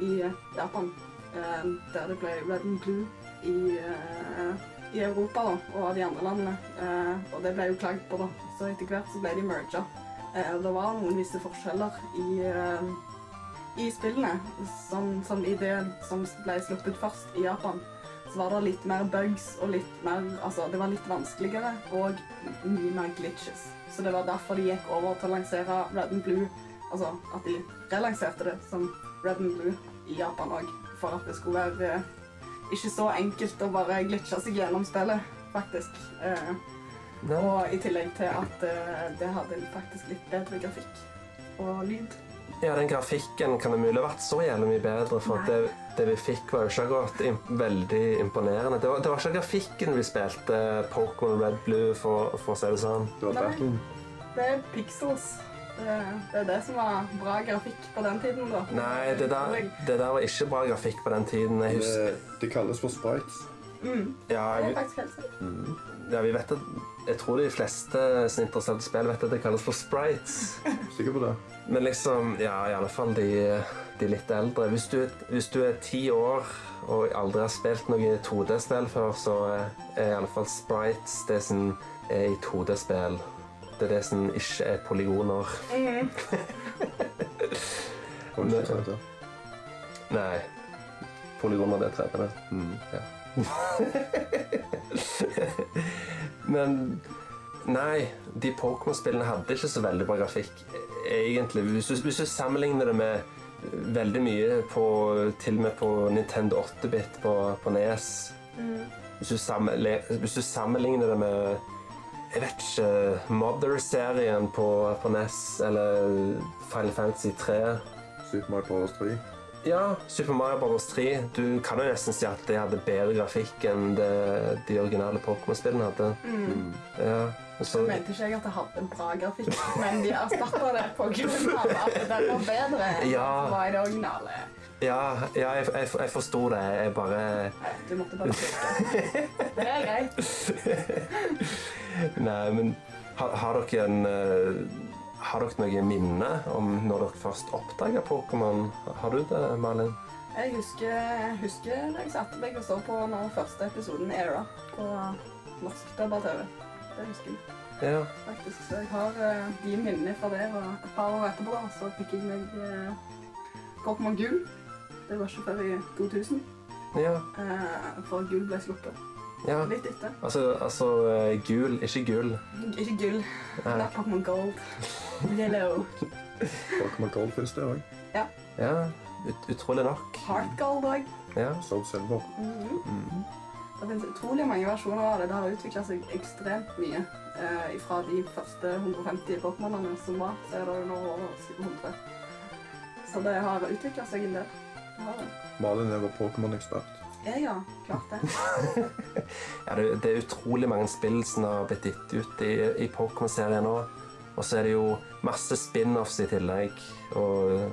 i Japan. eh, der det ble Red and Blue i, eh, i Europa da, og de andre landene. Eh, og det ble jo klagd på, da. Så etter hvert så ble de merga. Eh, det var noen visse forskjeller i, i spillene. Som, som i det som ble sluppet først i Japan, så var det litt mer bugs og litt mer Altså, det var litt vanskeligere og mye mer glitches. Så det var derfor de gikk over til å lansere Red and Blue. Altså at de relanserte det som Red and Blue i Japan òg. For at det skulle være ikke så enkelt å bare glitche seg gjennom spillet, faktisk. Eh, og i tillegg til at eh, det hadde faktisk litt bedre grafikk og lyd. Ja, den grafikken kan det mulig ha vært så jævlig mye bedre, for det, det vi fikk var jo ikke akkurat imp veldig imponerende. Det var, det var ikke grafikken vi spilte Pokémon Red Blue, for, for å si det sånn. Det var Nei. Det er pixels. Det, det er det som var bra grafikk på den tiden, da. Nei, det der, det der var ikke bra grafikk på den tiden. Jeg husker Det, det kalles for sprites. Mm, Ja, det er faktisk helt sant. mm, ja, vi vet at Jeg tror de fleste som er interessert i spill, vet at det kalles for sprites. [laughs] Sikker på det? Men liksom, ja, i alle fall de, de litt eldre. Hvis du, hvis du er ti år og aldri har spilt noe 2D-spill før, så er i alle fall sprites det som er i 2D-spill. Det er det som ikke er polygoner. [laughs] Mm. Det? Nei. Polygoner, det er 3D. Mm. Ja. [laughs] Men Nei, de Pokémon-spillene hadde ikke så veldig bra grafikk, egentlig. Hvis du, hvis du sammenligner det med veldig mye på Til og med på Nintendo 8-bit på, på Nes. Hvis, du hvis du sammenligner det med jeg vet ikke Mother-serien på, på NES eller Final Fantasy 3 Super Mario Bros. 3. ja, Super Mario Bros. 3. Du kan jo nesten si at det hadde bedre grafikk enn det de originale Pokémon-spillene hadde. Mm. Ja, så, Jeg mente ikke jeg at det hadde en bra grafikk, men de erstatta det på grunn av at den var bedre [laughs] enn Ja. det var i det originale. Ja, ja jeg, jeg, jeg forsto det. Jeg bare Du måtte bare trykke. Det er greit. [laughs] Nei, men har, har dere en eh, Har dere noe minne om når dere først oppdaga Pokémon? Har du det, Malin? Jeg husker, jeg husker da jeg satte meg og så på den første episoden Era på norsk dubba-TV. Det husker jeg Ja. faktisk. Så jeg har eh, de minnene fra det. Og et par år etterpå da, så fikk jeg meg uh, Pokémon Gul. Det var ikke før i 2000. Ja. eh, for Gul ble sluppet. ja. Litt etter. Altså, altså eh, gul, ikke gull. Ikke Gull. Det er Pokémon Gold. Yellow. Pokémon Gold finnes det òg. Ja, ut, utrolig nok. Heart Gold òg. Ja. Soul Silver. Mm. Det finnes utrolig mange versjoner av det. Det har utvikla seg ekstremt mye. Eh, fra de første 150 Pokémonene som var, så er det nå over 700. Så det har utvikla seg en del. Malin er vår Pokémon-ekspert. Ja, ja. Klart det. [laughs] Ja, det, det er utrolig mange spill som har blitt gitt ut i, i Pokémon-serien nå. Og så er det jo masse spin-offs i tillegg. Og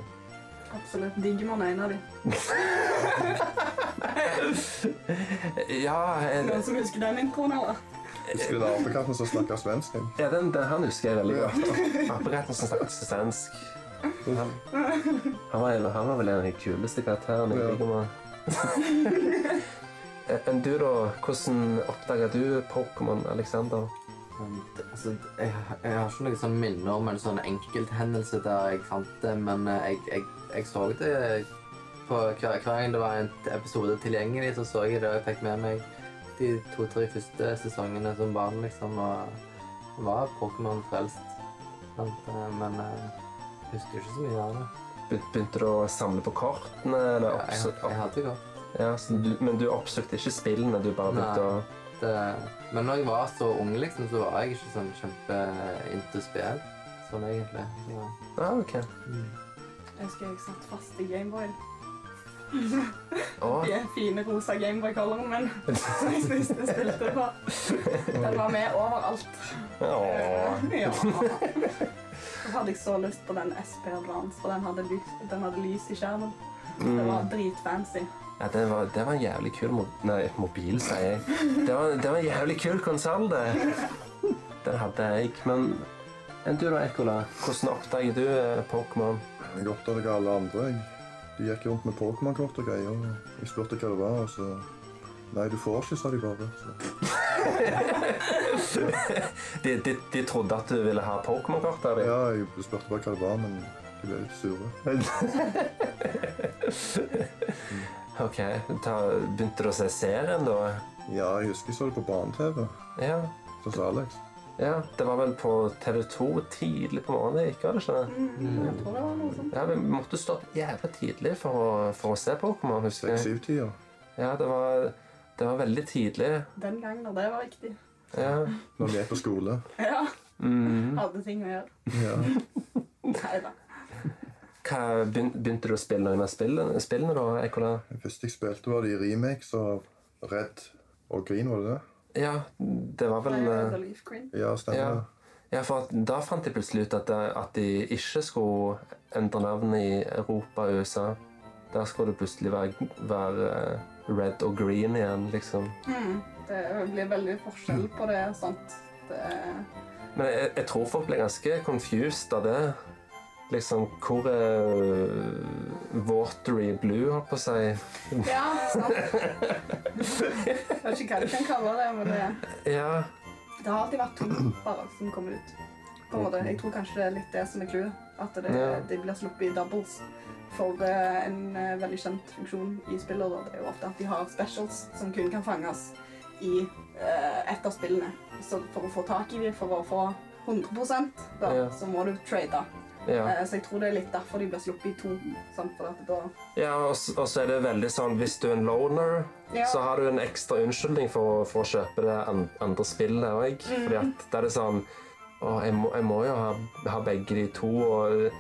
Absolutt. Digimon er en av dem. [laughs] Ja, jeg, Noen som husker den introen, eller? Husker du den apekatten som snakker svensk? ja den, den, han husker jeg veldig godt. Apekatten som snakker svensk. Han, var, han var vel en av de kuleste karakterene i Ja. Digimon. [laughs] Enn du, da? Hvordan oppdaga du Pokémon, Alexander? Um, det- Altså, jeg, jeg har ikke noe sånn minne om en sånn enkelthendelse der jeg fant det, men eh, jeg, jeg, jeg så det på hver, hver gang det var en episode tilgjengelig, så så jeg det, og jeg fikk med meg de to-tre første sesongene som barn, liksom, og var Pokémon-frelst. Eh, Men eh, jeg husker ikke så mye av det. Be- Begynte du å samle på kortene? Eller Ja, jeg, oppsø- jeg hadde godt. ja, så du, men du oppsøkte ikke spillene? Du bare begynte å Det, men når jeg var så ung, liksom, så var jeg ikke sånn kjempe spill. Sånn egentlig. Ja. ah, ok. mm. Jeg husker jeg satt fast i Gameboy. Å, De fine rosa Gameboy-coloren min. Som [laughs] jeg spiste spilte på. Den var med overalt. å. Ja. Så hadde jeg så lyst på den SP Advance, for den hadde, lys, den hadde lys i skjermen. Det var dritfancy. Ja, det var, det var en jævlig kul mo Nei, mobil, sier jeg. Det var, det var en jævlig kul konsoll, det. Den hadde jeg. Men enn du da, Ekkola? Hvordan oppdaget du eh, Pokémon? Jeg oppdaget alle andre. jeg. De gikk rundt med Pokémon-kort og greier. Jeg spurte hva det var, og så Nei, du får ikke, sa de bare. [laughs] De, de, de trodde at du ville ha Pokémon-kort av dem? Ja, jeg spurte bare hva det var, men de ble litt sure. [laughs] Ok, ta, Begynte du å se serien, da? Ja, jeg husker jeg så det på barne-TV Ja. hos Alex. ja. Det var vel på TV2 tidlig på morgenen, det gikk, var det ikke det? Mm, jeg tror det var noe sånt. Ja, Vi måtte stå opp jævlig tidlig for å, for å se Pokémon. Seks-syv-tida. Ja, det var, det var veldig tidlig. Den gangen da, det var viktig. Ja. Når vi er på skole. Ja, Mhm. hadde ting å gjøre. Ja. Neida. Hva, begynte du å spille noen av spillene, spillene da? Ekola? Det første jeg spilte, var de remakes av Red og Green, var det det? Ja, det var vel Nei, eh, The Leaf Green. Ja, stemmer Ja. Ja, for at, da fant de plutselig ut at, det- at de ikke skulle endre navn i Europa og USA. Der skulle det plutselig være, være eh, red og green igjen, liksom. Mm. Det blir veldig forskjell på det. sant? Det, Men jeg, jeg tror folk ble ganske confused av det. Liksom, hvor er watery blue, holdt på å si? ja, sant. Jeg vet ikke hva du kan kalle det, men det, Ja, det har alltid vært to bare som kommer ut. På en måte. Jeg tror kanskje det er litt det som er clouet. At det, Ja. de blir sluppet i doubles. For en eh, veldig kjent funksjon i spillet. da, det er jo ofte at de har specials som kun kan fanges i eh, ett av spillene. Så for å få tak i dem, for å få 100 da, Ja. så må du trade. ja. Eh, Så jeg tror det er litt derfor de blir sluppet i to. Ja og, så er det veldig sånn Hvis du er en loner, Ja. så har du en ekstra unnskyldning for, for å kjøpe det an, andre spillet òg. Mm. Fordi at det er sånn Å, jeg må, jeg må jo ha, ha begge de to. og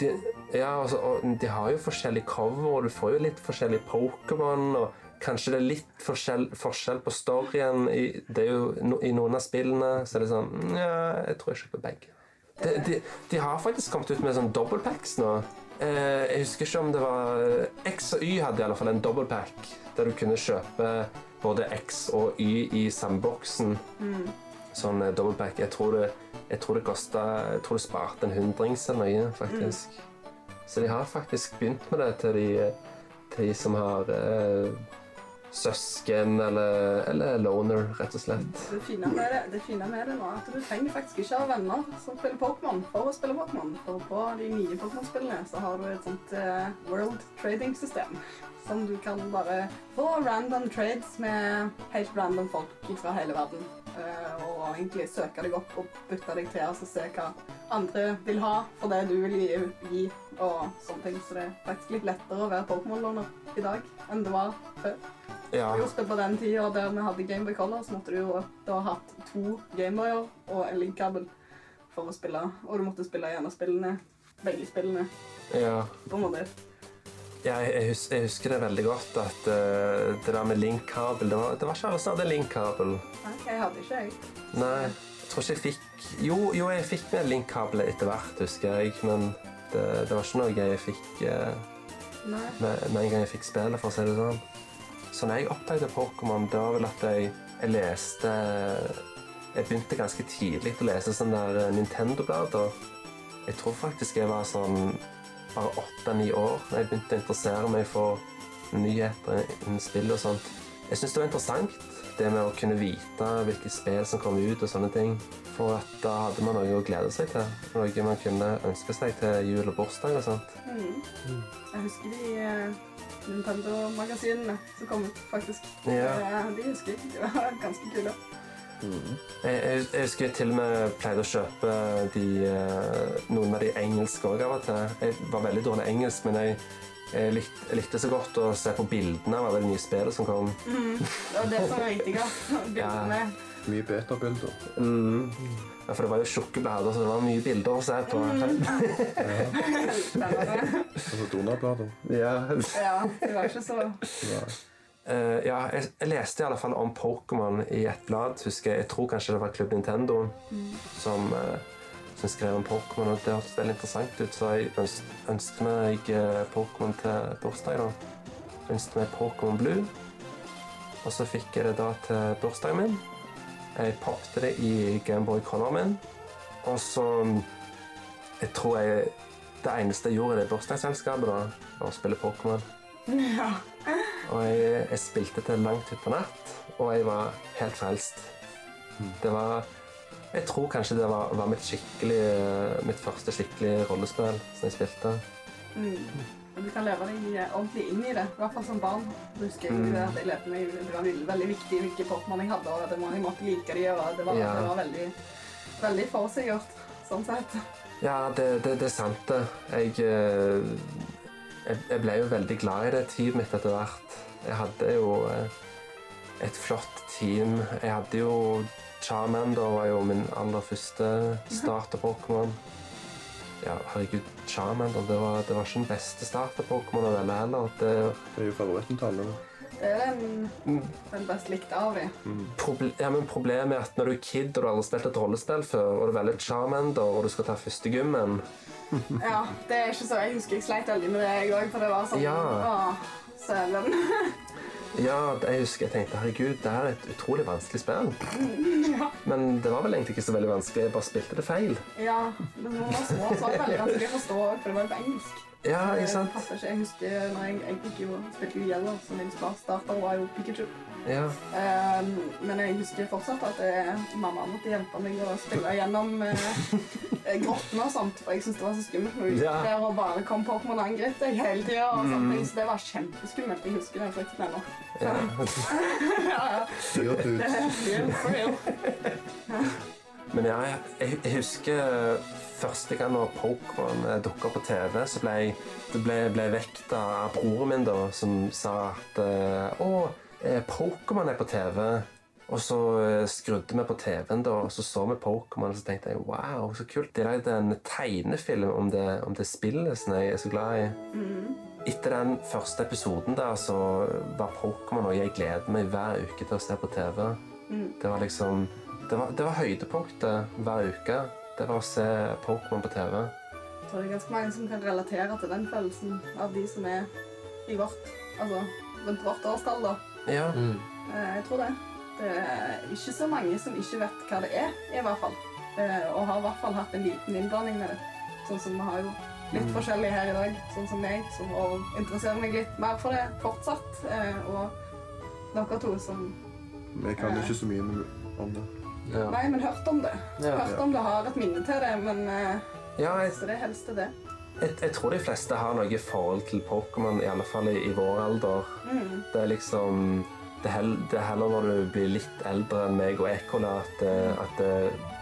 de, ja, altså, de har jo forskjellig cover, og du får jo litt forskjellig Pokémon. og Kanskje det er litt forskjell, forskjell på storyen. I, det er jo, no, I noen av spillene så er det sånn Ja, jeg tror jeg kjøper begge. De, de, de har faktisk kommet ut med sånn dobbeltpacks nå. Eh, jeg husker ikke om det var X og Y hadde i alle fall en dobbeltpack der du kunne kjøpe både X og Y i samme Mm. Sånn double dobbeltpack. Jeg tror det, jeg tror det kosta Jeg tror det sparte en hundrings eller noe, faktisk. Så de har faktisk begynt med det til de, til de som har eh, søsken eller, eller loner, rett og slett. Det fine med det, det fine med det nå er at du trenger faktisk ikke ha venner som spiller Pokémon for å spille Pokémon. For på de nye Pokémon-spillene så har du et sånt eh, world trading-system. Som du kan bare få random trades med helt random folk fra hele verden. eh, og egentlig søke deg opp og bytte deg til og se hva andre vil ha for det du vil gi, gi og sånne ting. Så det er faktisk litt lettere å være Pokémon-låner i dag enn det var før. Ja, Just det, på den tida der vi hadde Gameboy Color, så måtte du jo da ha hatt to Gameboyer og en linkkabel for å spille. Og du måtte spille gjennom spillene, begge spillene, ja. på en måte. Jeg, jeg, hus, jeg husker det veldig godt at uh, det der med linkkabel det det var ikke alle som hadde linkkabel. Nei, jeg hadde ikke, jeg. Nei, jeg tror ikke jeg fikk Jo, jo jeg fikk med link-kabel etter hvert, husker jeg, men det, det var ikke noe jeg fikk uh, med, med en gang jeg fikk spillet, for å si det sånn. Så når jeg oppdaget Pokémon, det var vel at jeg, jeg leste Jeg begynte ganske tidlig å lese sånne der eh, Nintendo-blader. Jeg tror faktisk jeg var sånn bare åtte-ni år da jeg begynte å interessere meg for nyheter innen spill og sånt. Jeg syns det var interessant, det med å kunne vite hvilke spill som kom ut og sånne ting. For at da hadde man noe å glede seg til. Noe man kunne ønske seg til jul og bursdag og sånt. Mm. Jeg husker de eh, Nintendo-magasinene som kom ut, faktisk. Ja. Eh, De husker jeg. De var ganske kule. Jeg, jeg, jeg husker jeg til og med pleide å kjøpe de, eh, noen av de engelske òg av og til. Jeg var veldig dårlig engelsk, men jeg, jeg, likte, jeg likte så godt å se på bildene av alle de nye spillene som kom. Det var det som var viktigst. Bildene. Mye betabilder. Ja, for det var jo tjukke blader, så det var mye bilder å se på. [laughs] Spennende. Altså donorblader. Ja. Ja, det var ikke så Eh, ja, jeg, jeg leste i alle fall om Pokémon i et blad. husker Jeg Jeg tror kanskje det var Klubb Nintendo som, uh, som skrev om Pokémon. og Det hørtes veldig interessant ut, så jeg ønsket, ønsket meg eh, Pokémon til bursdag. da. Ønsket meg Pokémon Blue. Og så fikk jeg det da til bursdagen min. Jeg poppet det i Gameboy Color min. Og så Jeg tror jeg det eneste jeg gjorde i det bursdagsselskapet, da, var å spille Pokémon. [laughs] Ja. Og jeg, jeg spilte til langt utpå natt, og jeg var helt frelst. Det var Jeg tror kanskje det var, var mitt, skikkelig, mitt første skikkelige rollespill som jeg spilte. Mm. Og du kan leve deg eh, ordentlig inn i det, i hvert fall som barn. Jeg husker Mm. at jeg lærte meg det var veldig, viktig hvilke Pokémon jeg hadde, og at jeg måtte like de, og det var, Ja. det var veldig, veldig forsikkert, sånn sett. Ja, det, det, det er sant, det. Jeg, eh, jeg, ble jo veldig glad i det teamet mitt etter hvert. Jeg hadde jo eh, et flott team. Jeg hadde jo Charmander var jo min aller første starter-Pokémon. Ja, herregud, Charmander det var, det var ikke den beste starter-Pokémon å velge heller. Det, Det er jo favoritten til alle. Det er den, Mm. den best likte av dem. Proble ja, problemet er at når du er kid og du har spilt et rollespill før, og du velger Charmander og du skal ta første gymmen [laughs] Ja, det er ikke så, jeg husker jeg sleit veldig med det jeg òg, for det var sånn, Ja. Å, sølen. [laughs] Ja, jeg husker jeg tenkte herregud, det er et utrolig vanskelig spill. [laughs] ja. Men det var vel egentlig ikke så veldig vanskelig, jeg bare spilte det feil. Ja, når var så, så veldig vanskelig å forstå, for det var jo på engelsk. Ja, ikke sant? passet. Jeg husker når jeg, jeg gikk jo, spilte jo Yellow, så min starter var jo Pikachu. Ja. Ehm, men jeg husker fortsatt at eh, mamma måtte hjelpe meg å spille gjennom uh, grottene og sånt, for jeg syntes det var så skummelt når Ja. der og bare kom Pokémon og angrep hele tida. Mm. Så det var kjempeskummelt. Jeg husker den frykten ennå. Ja. ja. Det er real, for real. Men ja, jeg, jeg husker første gang når Pokémon dukka på TV, så ble jeg, det ble, ble vekta av broren min, da, som sa at eh, Å, eh, Pokémon er på TV. Og så eh, skrudde vi på TV-en, da, og så så vi Pokémon, og så tenkte jeg wow, så kult. De lagde en tegnefilm om det, om det spillet som jeg er så glad i. Etter den første episoden der, så var Pokémon noe jeg gleder meg hver uke til å se på TV. Mm. Det var liksom Det var, det var høydepunktet hver uke. Det var å se Pokémon på TV. Jeg tror det er ganske mange som kan relatere til den følelsen av de som er i vårt, altså rundt vårt årstall. da. Ja. Mm. Jeg tror det. Det er ikke så mange som ikke vet hva det er, i hvert fall. Eh, Og har i hvert fall hatt en liten innblanding med det. Sånn som vi har jo litt Mm. forskjellig her i dag, sånn som meg, som interesserer meg litt mer for det fortsatt. eh, Og dere to som Vi kan ikke så mye om det. Nei, men hørt om det. Ja. Hørt om det, har et minne til det, men eh, Ja, jeg, så det er helst til det. Jeg, jeg tror de fleste har noe forhold til Pokémon, i alle fall i, i vår alder. Mm. Det er liksom det hel, det er heller når du blir litt eldre enn meg og Ekola, at, det- at det,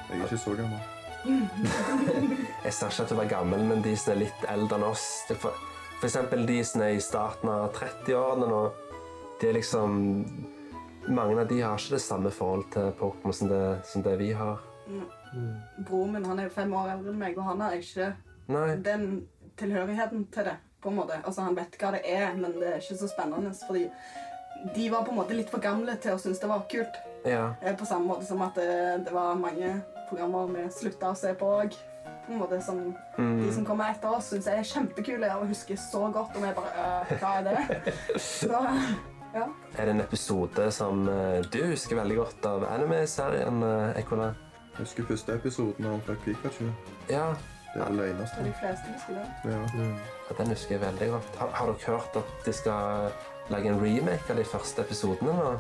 Jeg er ikke så gammel. [laughs] Jeg sa ikke at du var gammel, men de som er litt eldre enn oss det for, for eksempel de som er i starten av 30-årene nå. De er liksom Mange av de har ikke det samme forhold til Pokémon som det, som det vi har. Broren min han er fem år eldre enn meg, og han har ikke Nei. den tilhørigheten til det. på en måte. Altså, Han vet hva det er, men det er ikke så spennende. fordi de var på en måte litt for gamle til å synes det var kult. Ja. Eh, På samme måte som at det, det var mange programmer vi slutta å se på òg. På en måte som Mm. De som kommer etter oss, syns jeg er kjempekule og husker så godt. Og vi bare øh, Hva er det? [laughs] Så, ja. Er det en episode som eh, du husker veldig godt av anime-serien, eh, Ekola? Jeg husker første episoden han fikk Pikachu. Ja. Det er det eneste. De fleste husker det. Ja. ja. Den husker jeg veldig godt. Har, har dere hørt at de skal lage en remake av de første episodene nå,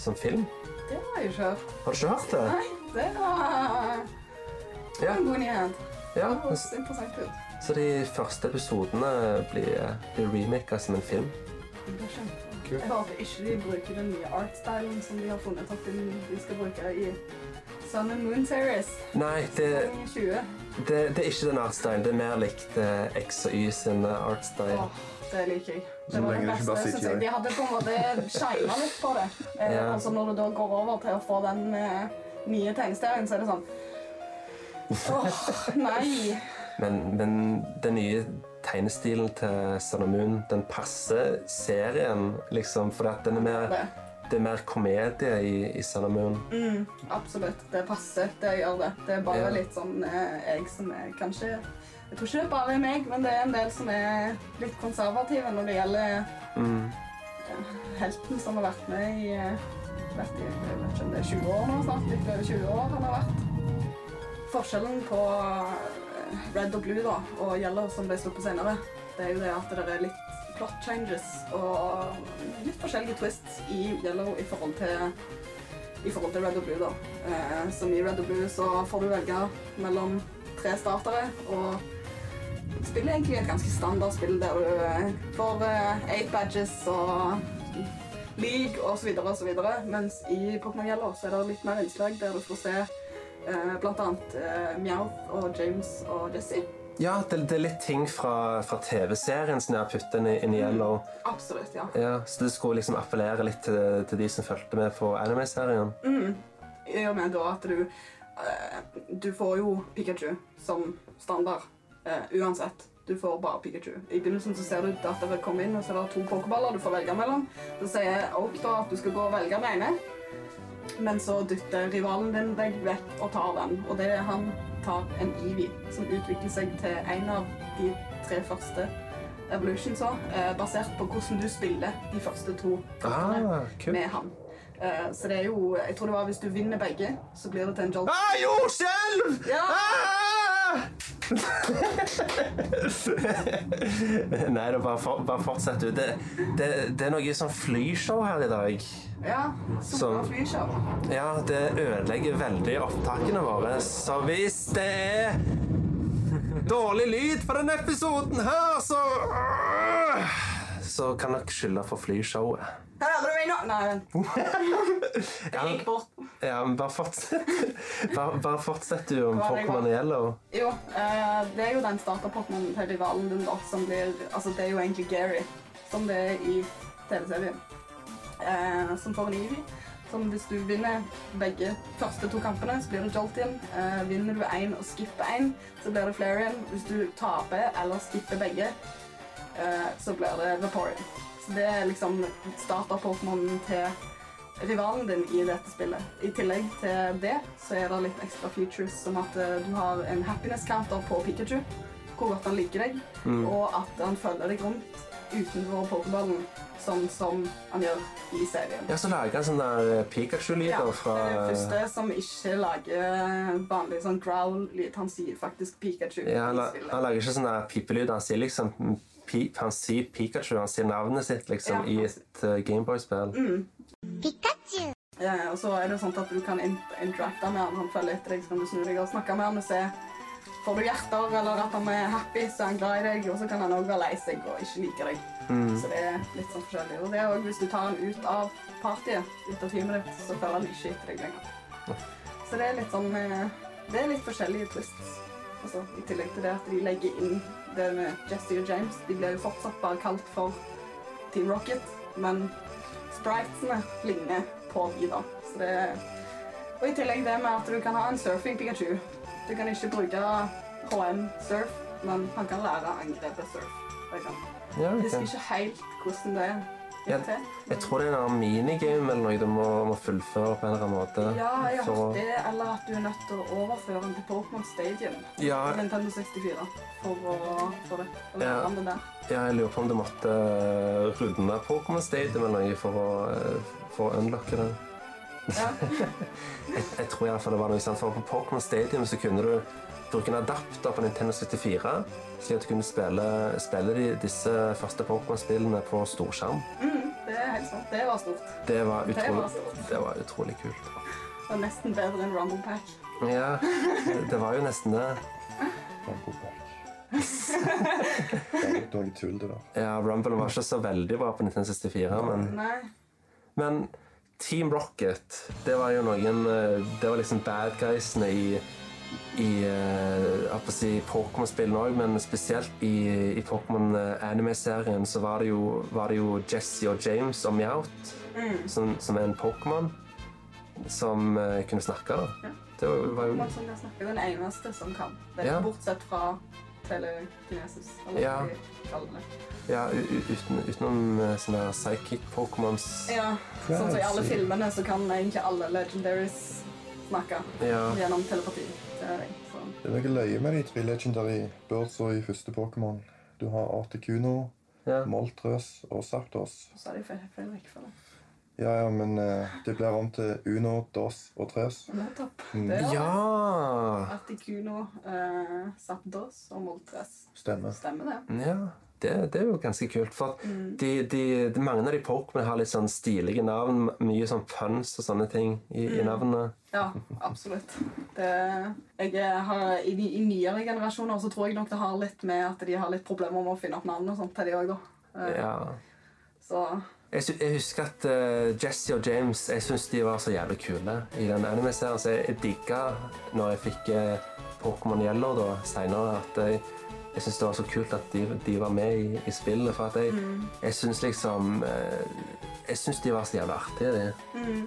som film? Det har jeg ikke hørt. Har du ikke hørt det? Nei, det var Ja. en god nyhet. Ja, Det høres interessant ut. Så de første episodene blir, blir remaka som en film. Det er kjempe- Jeg håper ikke de bruker den nye art-stylen som de har funnet opp de skal bruke i Sun and Moon Series. Nei, det, Sesong 20. det, det er ikke den artstylen. Det er mer likt uh, X og Y sin eh, artstyle. Åh, det liker jeg. Det var det beste, synes jeg. De hadde på en måte shina litt på det. Eh, Ja. Altså når du da går over til å få den eh, nye tegneserien, så er det sånn [laughs] Åh, nei. Men, men den nye tegnestilen til Sun Moon, den passer serien, liksom, for at den er mer, Det. er mer komedie i, i Sun and Moon. Mm, absolutt. Det passer. Det gjør det. Det er bare Ja. litt sånn eh, jeg som er kanskje Jeg tror ikke det er bare meg, men det er en del som er litt konservative når det gjelder Mm. helten som har vært med i eh, vært i, Jeg vet ikke om det er 20 år nå snart. Litt over 20 år han har vært. Forskjellen på Red og Blue da, og Yellow som ble sluppet senere, det er jo det at det er litt plot changes og litt forskjellige twists i Yellow i forhold til, i forhold til Red og Blue. da. Eh, som i Red og Blue så får du velge mellom tre startere, og spillet er egentlig et ganske standard spill der du eh, får eh, eight badges og league osv., osv. Mens i Pokémon Yellow så er det litt mer innslag der du får se eh, annet eh, Meowth og James og Jesse. Ja, det, det er litt ting fra, fra TV-serien som jeg har puttet inn i, inn i Yellow. Absolutt, ja. Ja, så det skulle liksom appellere litt til, til de som fulgte med på anime-serien. I og med da at du uh, Du får jo Pikachu som standard uh, uansett. Du får bare Pikachu. I begynnelsen så ser du at det kommer inn, og så er det to pokerballer du får velge mellom. Så sier Oak da at du skal gå og velge den ene, men så dytter rivalen din deg vekk og tar den. Og det er han tar en Eevee, som utvikler seg til en av de tre første Evolutions òg, basert på hvordan du spiller de første to kampene Ah, med han. Eh, så det er jo Jeg tror det var hvis du vinner begge, så blir det til en jolt. Ah, jordskjelv! Ja. Ah! [laughs] Nei, er bare, for, bare fortsett du. Det, det, det er noe sånn flyshow her i dag. Ja, Super flyshow. Ja, det ødelegger veldig opptakene våre. Så hvis det er dårlig lyd på denne episoden her, så Så kan dere skylde for flyshowet. Hører du meg nå? Nei. [laughs] Jeg gikk bort. ja, men bare fortsett. [laughs] Bare, bare fortsett du om Pokémon? Yellow. Jo, uh, det er jo den starter-Pokémon til rivalen din, da, som blir Altså, det er jo egentlig Gary, som det er i TV-serien. uh, som får en Evie. Som hvis du vinner begge første to kampene, så blir det Jolteon. Uh, vinner du én og skipper én, så blir det Flareon. Hvis du taper eller skipper begge, eh, så blir det Vaporeon. Så det er liksom starter-pokémonen til rivalen din i dette spillet. I tillegg til det så er det litt ekstra features, som at eh, du har en happiness counter på Pikachu, hvor godt han liker deg, og at han følger deg rundt utenfor pokerballen, sånn som han gjør i serien. Ja, så lager han sånn der eh, Pikachu-lyder Ja, fra det er den første som ikke lager vanlig sånn growl-lyd. Han sier faktisk Pikachu. Ja, han, han lager ikke sånn der pipelyd. Han sier liksom Han sier Pikachu, han sier navnet sitt liksom Ja, i et uh, Gameboy-spill. Pikachu! Ja, og så er det sånn at du kan in interacte med han. Han følger etter deg, så kan du snu deg og snakke med han og se Får du hjerter, eller at han er happy, så er han glad i deg. Og så kan han òg være lei seg og ikke like deg. Så det er litt sånn forskjellig. Og det er også hvis du tar han ut av partyet, ut av teamet ditt, så følger han ikke etter deg lenger. Så det er litt sånn eh, Det er litt forskjellige twists. Altså, I tillegg til det at de legger inn det med Jesse og James. De blir jo fortsatt bare kalt for Team Rocket, men spritesene ligner på de, da. Så det Og i tillegg det med at du kan ha en surfing Pikachu. Du kan ikke bruke HM surf, men han kan lære angrepet surf. Det kan. Ja, Jeg ok. husker ikke helt hvordan det Ja, til. Jeg tror det er en minigame eller noe du må, må fullføre på en eller annen måte. Ja, jeg har hørt det, eller at du er nødt til å overføre den til Pokémon Stadium. Ja. på Nintendo 64 for å få det. Eller Ja. det der. Ja, jeg lurer på om du måtte uh, runde Pokémon Stadium eller noe for å, eh, for å unlocke det. Ja. [laughs] Jeg, jeg tror iallfall det var noe sånt, for på Pokémon Stadium så kunne du bruke en adapter på Nintendo 74, slik at du kunne spille, spille de, disse første Pokémon-spillene på storskjerm. Mm, det er helt sant. Det var stort. Det var Det var utrolig, stort. det var utrolig kult. Det var nesten bedre enn Rumble Pack. Ja, det var jo nesten det. Rumble Pack. [laughs] Det er noe tull, det der. Ja, Rumble var ikke så veldig bra på 1964, men, Nei. men Team Rocket, det var jo noen eh, Det var liksom bad guysene i i eh, si Pokémon-spillene òg, men spesielt i, i Pokémon-anime-serien så var det, jo, var det jo Jesse og James og Meowth, som, som er en Pokémon, som uh, kunne snakke. da. Det var, var jo Man som jeg snakker, den eneste som kan. Det er Ja. Bortsett fra telekinesis, eller Ja. Ja, uten, utenom eh, sånne psychic-Pokémons. Ja, sånn som i alle filmene så kan egentlig alle legendaries snakke Ja. gjennom telepati. Det er det. Så. Det er noe løye med de tre legendary birdsa i første Pokémon. Du har Articuno, Ja. Moltres og Zapdos. Og så er de feil, feil rekkefølge. Ja, ja, men uh, det blir om til Uno, Dos og Tres. Nettopp. Mm. Det er Ja! Articuno, uh, Zapdos og Moltres. Stemmer. Stemmer det? ja. Det, det er jo ganske kult. For de, de, de, mange av de Pokémon har litt sånn stilige navn. Mye sånn puns og sånne ting i, i navnene. Ja, absolutt. Det, jeg har, i, I nyere generasjoner så tror jeg nok det har litt med at de har litt problemer med å finne opp navn og sånt til de òg, da. Eh, Ja. Så Jeg, husker at uh, Jesse og James jeg synes de var så jævlig kule i den anime-serien. Så jeg, jeg digga når jeg fikk uh, Pokémon Yellow da, seinere, at jeg, jeg syns det var så kult at de, de var med i, i spillet. For at jeg, jeg syns liksom eh, Jeg syns de var så jævlig artige, de.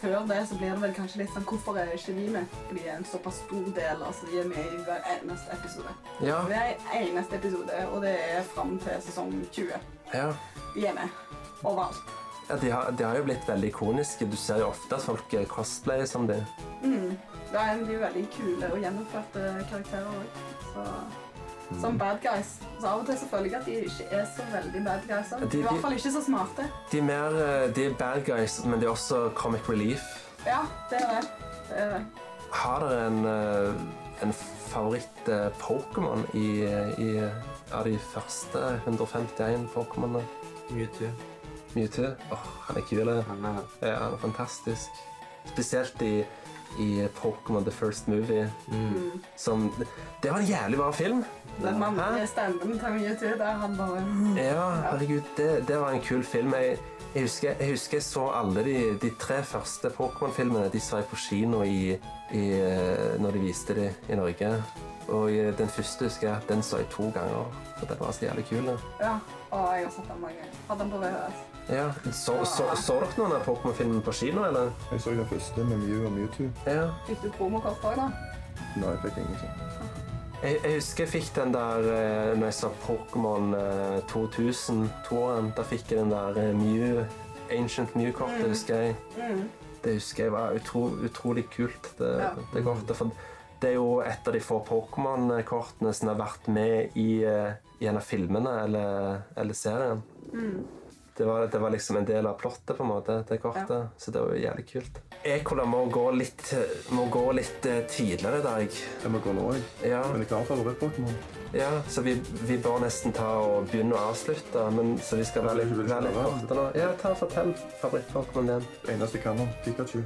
før det så blir det vel kanskje litt sånn Hvorfor er ikke vi med? Fordi de er en såpass stor del. altså De er med i hver eneste episode. Ja, Det er eneste episode, og det er fram til sesong 20. ja. De er med overalt. ja de, har, de har jo blitt veldig ikoniske. Du ser jo ofte at folk eh, cosplayer som de. Det er de er veldig kule og gjennomførte karakterer òg. Som bad guys. Så av og til så føler jeg at de ikke er så veldig bad guys. De- I hvert fall ikke så smarte. De er mer eh, de er bad guys, men de er også comic relief. Ja, det er det. Det er det. Har dere en, eh, en favoritt-Pokémon i, i, av de første 151 Pokémonene? Mewtwo. Mewtwo? Åh, han er kul. Han er Ja, han er fantastisk. Spesielt i, i Pokémon The First Movie. Som, det var en jævlig bra film. Den mannlige stemmen til Mewtwo, der han bare Ja, herregud, det, det var en kul film. Jeg, jeg, husker, jeg husker jeg så alle de, de tre første Pokémon-filmene. De så jeg på kino i, i, eh, når de viste de i Norge. Og eh, den første husker jeg den så jeg to ganger. For den var så jævlig kul. Ja. og jeg har sett den mange ganger. Hadde den på VHS. Ja, så, så, så dere noen av Pokémon-filmene på kino, eller? Jeg så den første med Mew og Mewtwo. Ja. Fikk du promokort òg, da? Nei, jeg fikk ingenting. Jeg, jeg husker jeg fikk den der eh, når jeg sa Pokémon eh, 2000, toeren. Da fikk jeg den der eh, Mew, Ancient Mew-kortet, husker jeg. Det husker jeg var utro, utrolig kult. Det, Ja. det kortet. For det er jo et av de få Pokémon-kortene som har vært med i, eh, i en av filmene eller, eller serien. Det var, det var liksom en del av plottet, på en måte, det kortet. Så det var jo jævlig kult. Ekola må gå litt, må gå litt eh, tidligere i dag. Jeg må gå nå, òg. Ja. Men jeg har favoritt-Pokémon. Ja, så vi, vi bør nesten ta og begynne å avslutte. Men, så vi skal være litt, være litt korte nå. Ja, ta og Fortell favoritt-Pokémon. Det eneste jeg kan om, Pikachu.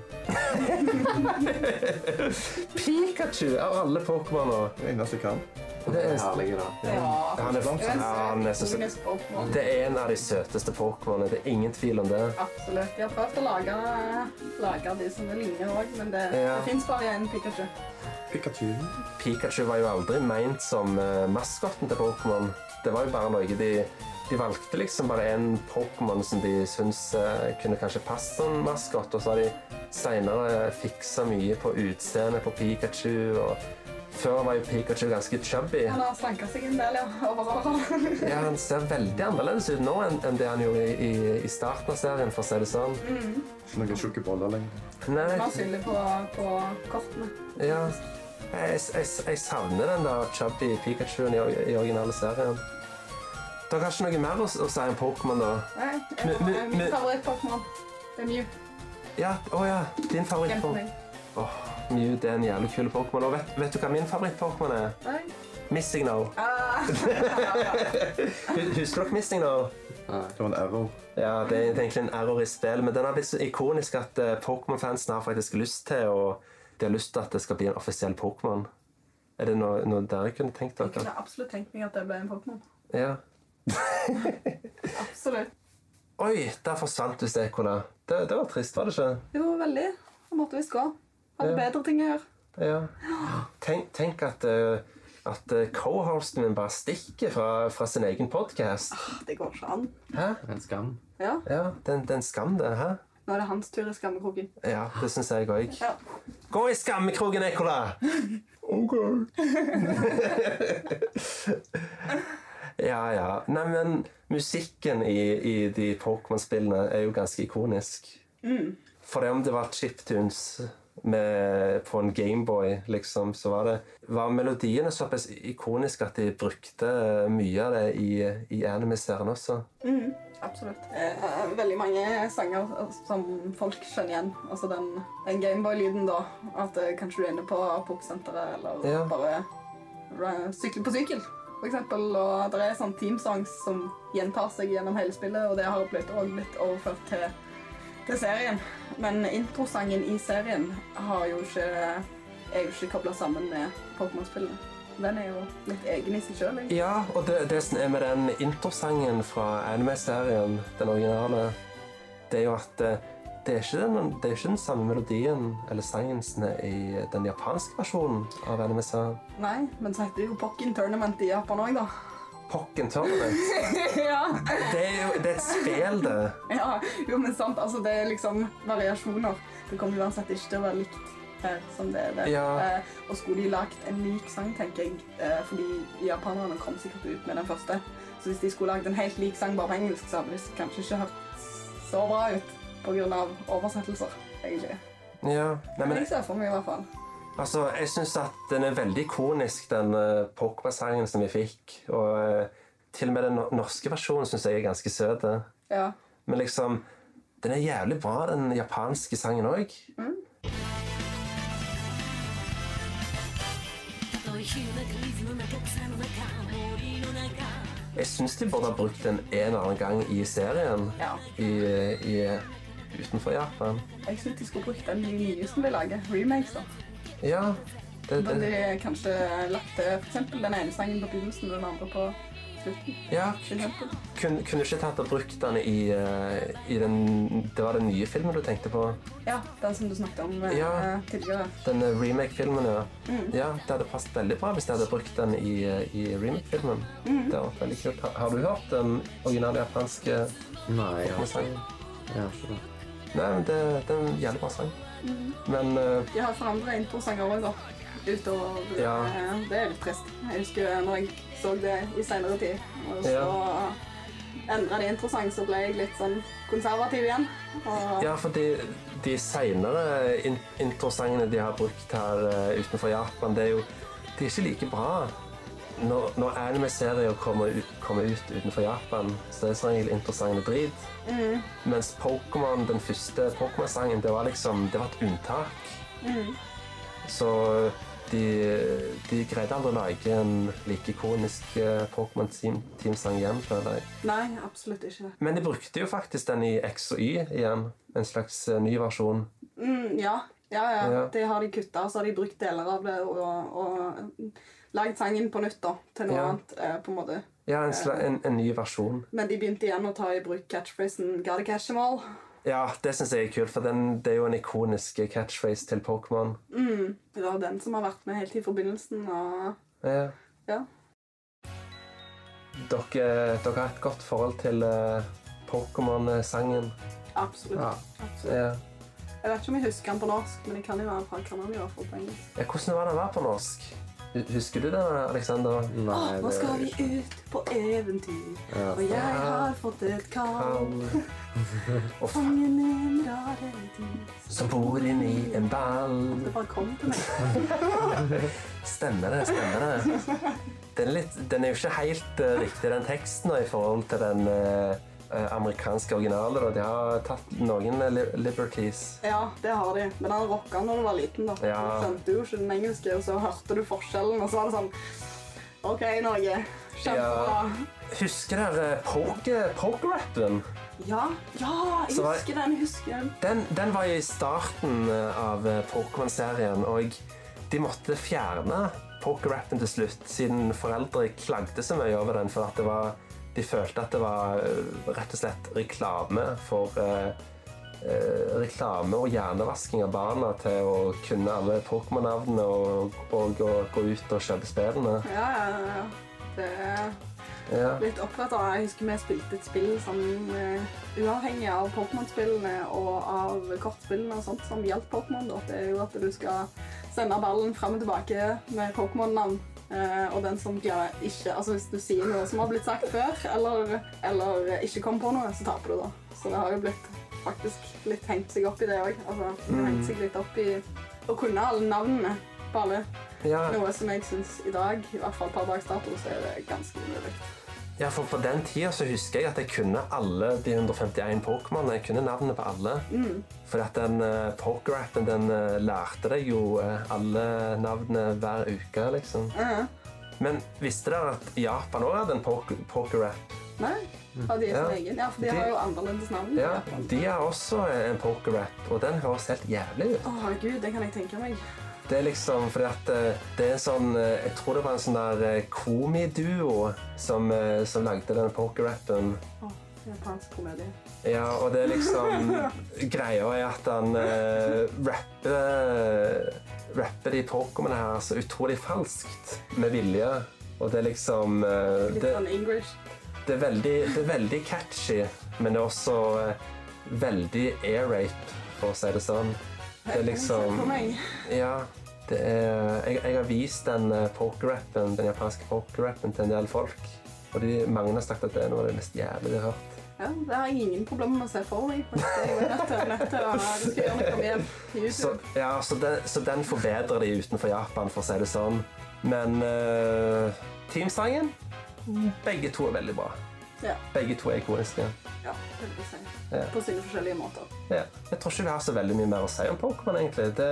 [laughs] Pikachu av alle Pokémoner. Det eneste jeg kan. Det er, herlige, da. Ja. han er, han så søt. Det er en av de søteste Pokémonene. Det er ingen tvil om det. Absolutt. Jeg har prøvd å lage, lage de som er linjer òg, men det, Ja. det fins bare én Pikachu. Pikachu. Pikachu var jo aldri meint som uh, maskotten til Pokémon. Det var jo bare noe de De valgte liksom bare en Pokémon som de syntes eh, kunne kanskje passe som maskot. og så har de seinere fiksa mye på utseendet på Pikachu. og Før var jo Pikachu ganske chubby. Han har slanka seg en del, ja. Over. [laughs] Ja, Han ser veldig annerledes ut nå enn enn det han gjorde i, i, i starten av serien. for å si det sånn. Ikke noen tjukke boller lenger. Nei, Han er synlig på, på kortene. ja. Jeg, jeg, jeg savner den der chubby Pikachuen i, i originale serien. Dere har ikke noe mer å, å si om Pokémon, da? Nei, jeg- Min favoritt-Pokémon det er Mew. Ja, å ja. Din favoritt Mew det er en jævlig kul Pokémon. Og vet, vet du hva min favoritt-Pokémon er? Nei. Missing Now. Ah, Husker dere Missing No? Det var en error. Ja, det er, egentlig en error i spillet, men den har blitt så ikonisk at eh, Pokémon-fansen har faktisk lyst til og De har lyst til at det skal bli en offisiell Pokémon. Er det noe, noe dere kunne tenkt jeg dere? kunne absolutt tenkt meg at det ble en Pokémon. Ja. [laughs] Absolutt. Oi, der forsvant du Ekola. Det, det var trist, var det ikke? Jo, veldig. Han måtte visst gå. Hadde Ja. bedre ting å gjøre. Ja. Tenk, tenk at, eh, at eh, co-hosten min bare stikker fra, fra sin egen podkast. Det går ikke an. Hæ? En skam. Ja, Ja, det er en skam, det. Hæ? Nå er det hans tur i skammekroken. Ja, det syns jeg òg. Ja. Gå i skammekroken, Ekola! OK. Ja, ja. Nei, men musikken i, i de Pokémon-spillene er jo ganske ikonisk. For det om det var chiptunes med, på en Gameboy, liksom, så var det var melodiene såpass ikoniske at de brukte mye av det i, i anime-serien også. Absolutt. Eh, veldig mange sanger som folk kjenner igjen. Altså den, den Gameboy-lyden, da. At eh, kanskje du er inne på Popsenteret, eller Ja. bare sykler sykle på sykkel, for eksempel. Og det er sånn teamsongs som gjentar seg gjennom hele spillet, og det har blitt, blitt overført til, til serien. Men introsangen i serien har jo ikke, er jo ikke kobla sammen med Pokémon-spillene. Den er jo litt egen i seg sjøl. Ja, og det, det som er med den introsangen fra anime-serien, den originale, det er jo at eh, det er, den, det er ikke den samme melodien eller sangen i den japanske versjonen av anime-serien. Nei, men så heter det jo Pokken Tournament i Japan òg, da. Pokken Tournament. [laughs] ja. Det er jo det er et spill, det. ja, jo, men sant, altså det er liksom variasjoner. Det kommer uansett ikke til å være likt her som det er der. Ja. Eh, og skulle de lagt en lik sang, tenker jeg, eh, fordi japanerne kom sikkert ut med den første, så hvis de skulle lagt en helt lik sang bare på engelsk, så hadde det kanskje ikke hørt så bra ut av oversettelser, egentlig. Ja, nei, men jeg ser for meg i hvert fall. Altså, jeg syns at den er veldig ikonisk, den uh, Pokémon-sangen som vi fikk. Og uh, til og med den norske versjonen syns jeg er ganske søt. eh. Ja. Men liksom Den er jævlig bra, den japanske sangen òg. Jeg syns de burde ha brukt den en eller annen gang i serien. Ja. I, i, utenfor Japan. Jeg synes de skulle brukt den i nye som de lager, remakes da. Ja. Det, det, de kanskje lagt til eksempel den ene sangen på begynnelsen og den andre på slutten. ja, kunne du ikke tatt og brukt den i, eh, i den Det var den nye filmen du tenkte på? Ja, den som du snakket om eh, Ja. tidligere. Den eh, remake-filmen, ja. Mm. ja. Det hadde passet veldig bra hvis de hadde brukt den i, i remake-filmen. Mm. Det vært veldig kult. Har, du hørt den originale japanske Nei, jeg har sangen? Jeg har ikke det. Nei, men det, det er en jævlig bra sang. Mhm. Men uh, De har forandret introsanger også, da. Utover Ja. eh, Det er litt trist. Jeg husker når jeg så det i senere tid, og så endret de introsang, så ble jeg litt sånn konservativ igjen. Og ja, for de, de senere in introsangene de har brukt her eh, utenfor Japan, det er jo de er ikke like bra. Når, når anime-serier kommer, ut- kommer ut utenfor Japan, så er det som regel introsangene drit. Mm. Mens Pokémon, den første Pokémon-sangen, det var liksom Det var et unntak. Mm. Så de, de greide aldri å lage en like ikonisk Pokémon Pokémon-teamsang igjen, føler jeg. Nei, absolutt ikke. Men de brukte jo faktisk den i X og Y igjen. En slags eh, ny versjon. Mm, ja. Ja, ja, Ja. det har de kutta, så har de brukt deler av det og, og lagd sangen på nytt da, til noe Ja. annet, eh, på en måte. Ja, en, sla, en, en ny versjon. Men de begynte igjen å ta i bruk catchphrasen 'Gotta catch them all'. Ja, det syns jeg er kult, for den, det er jo en ikonisk catchphrase til Pokémon. Mm, det var den som har vært med helt i forbindelsen. Og, Ja. ja. Dere, dere har et godt forhold til eh, Pokémon-sangen. Absolutt. Ja. absolutt. Ja. Jeg vet ikke om jeg husker den på norsk, men jeg kan jo være fra engelsk. Ja, hvordan var den var på norsk? Hu- Husker du det, Alexander? Åh, nå skal vi ut på eventyr, Ja. og jeg har fått et kall. [laughs] Fangen en rare dyr. Som bor inni en ball. Det bare kom til meg. [laughs] Stemmer det, stemmer det. Den litt, den er jo ikke helt uh, riktig, den teksten, i forhold til den eh, amerikanske originaler, og De har tatt noen eh, li liberties. Ja, det har de. Men den rocka når du var liten. da. Ja. Du skjønte jo ikke den engelske, og så hørte du forskjellen, og så var det sånn OK, Norge. Kjempebra. Husker dere poke- poker-rappen? Ja, ja, jeg husker den. husker den. Den, den var i starten eh, av eh, Pokémon-serien, og de måtte fjerne poker-rappen til slutt, siden foreldre klagde så mye over den, for at det var, de følte at det var eh, rett og slett reklame for eh, eh, reklame og hjernevasking av barna til å kunne alle Pokémon-navnene og, og, gå- gå ut og kjøpe spillene. Ja, ja, ja. Det er Ja. litt opptatt av Jeg husker vi spilte et spill som uh, uavhengig av Pokémon-spillene og av kortspillene og sånt som gjaldt Pokémon. Det er jo at du skal sende ballen frem og tilbake med Pokémon-navn. Eh, og den som ikke Altså hvis du sier noe som har blitt sagt før, eller, eller ikke kom på noe, så taper du, da. Så det har jo blitt faktisk litt hengt seg opp i det òg. Altså, Mm. hengt seg litt opp i å kunne alle navnene på alle. Ja. Noe som jeg syns i dag, i hvert fall per dags dato, så er det ganske umulig. Ja, for På den tida så husker jeg at jeg kunne alle de 151 Pokémon. Jeg kunne navnene på alle. For at den uh, poker-appen den uh, lærte deg jo uh, alle navnene hver uke, liksom. Mm. Men visste dere at Japan òg hadde en poker- poker-app? Nei, har de sin Ja. egen? Ja, for de De- har jo annerledes navn. Ja, de har også en poker-app, og den høres helt jævlig ut. Å, gud, det kan jeg tenke meg. Det er liksom fordi at eh, det er sånn eh, Jeg tror det var en sånn der eh, komiduo som, som lagde den poker-rappen. Å, japansk komedie. Ja, og det er liksom [laughs] Greia er at han eh, rapper Rapper de Pokémonene her så utrolig falskt, med vilje. Og det er liksom eh, Litt det, sånn English. det, er veldig, det er veldig catchy, men det er også eh, veldig air rape, for å si det sånn. Det er liksom Ja. Det er, jeg, jeg har vist den eh, poker-rappen, den japanske poker-rappen til en del folk. Og de, mange har sagt at det er noe av det mest jævlige de har hørt. Ja, det har jeg ingen problemer med å se for meg. faktisk. Jeg nødt til, nødt til å du skal gjøre noe med på Så, ja, så, den, så den forbedrer de utenfor Japan, for å si det sånn. Men uh, teamsangen Begge to er veldig bra. Ja, Begge to er ikoniske. ja, det vil jeg si. Ja. På sine forskjellige måter. Ja. Jeg tror ikke vi har så veldig mye mer å si om Pokémon, egentlig. Det,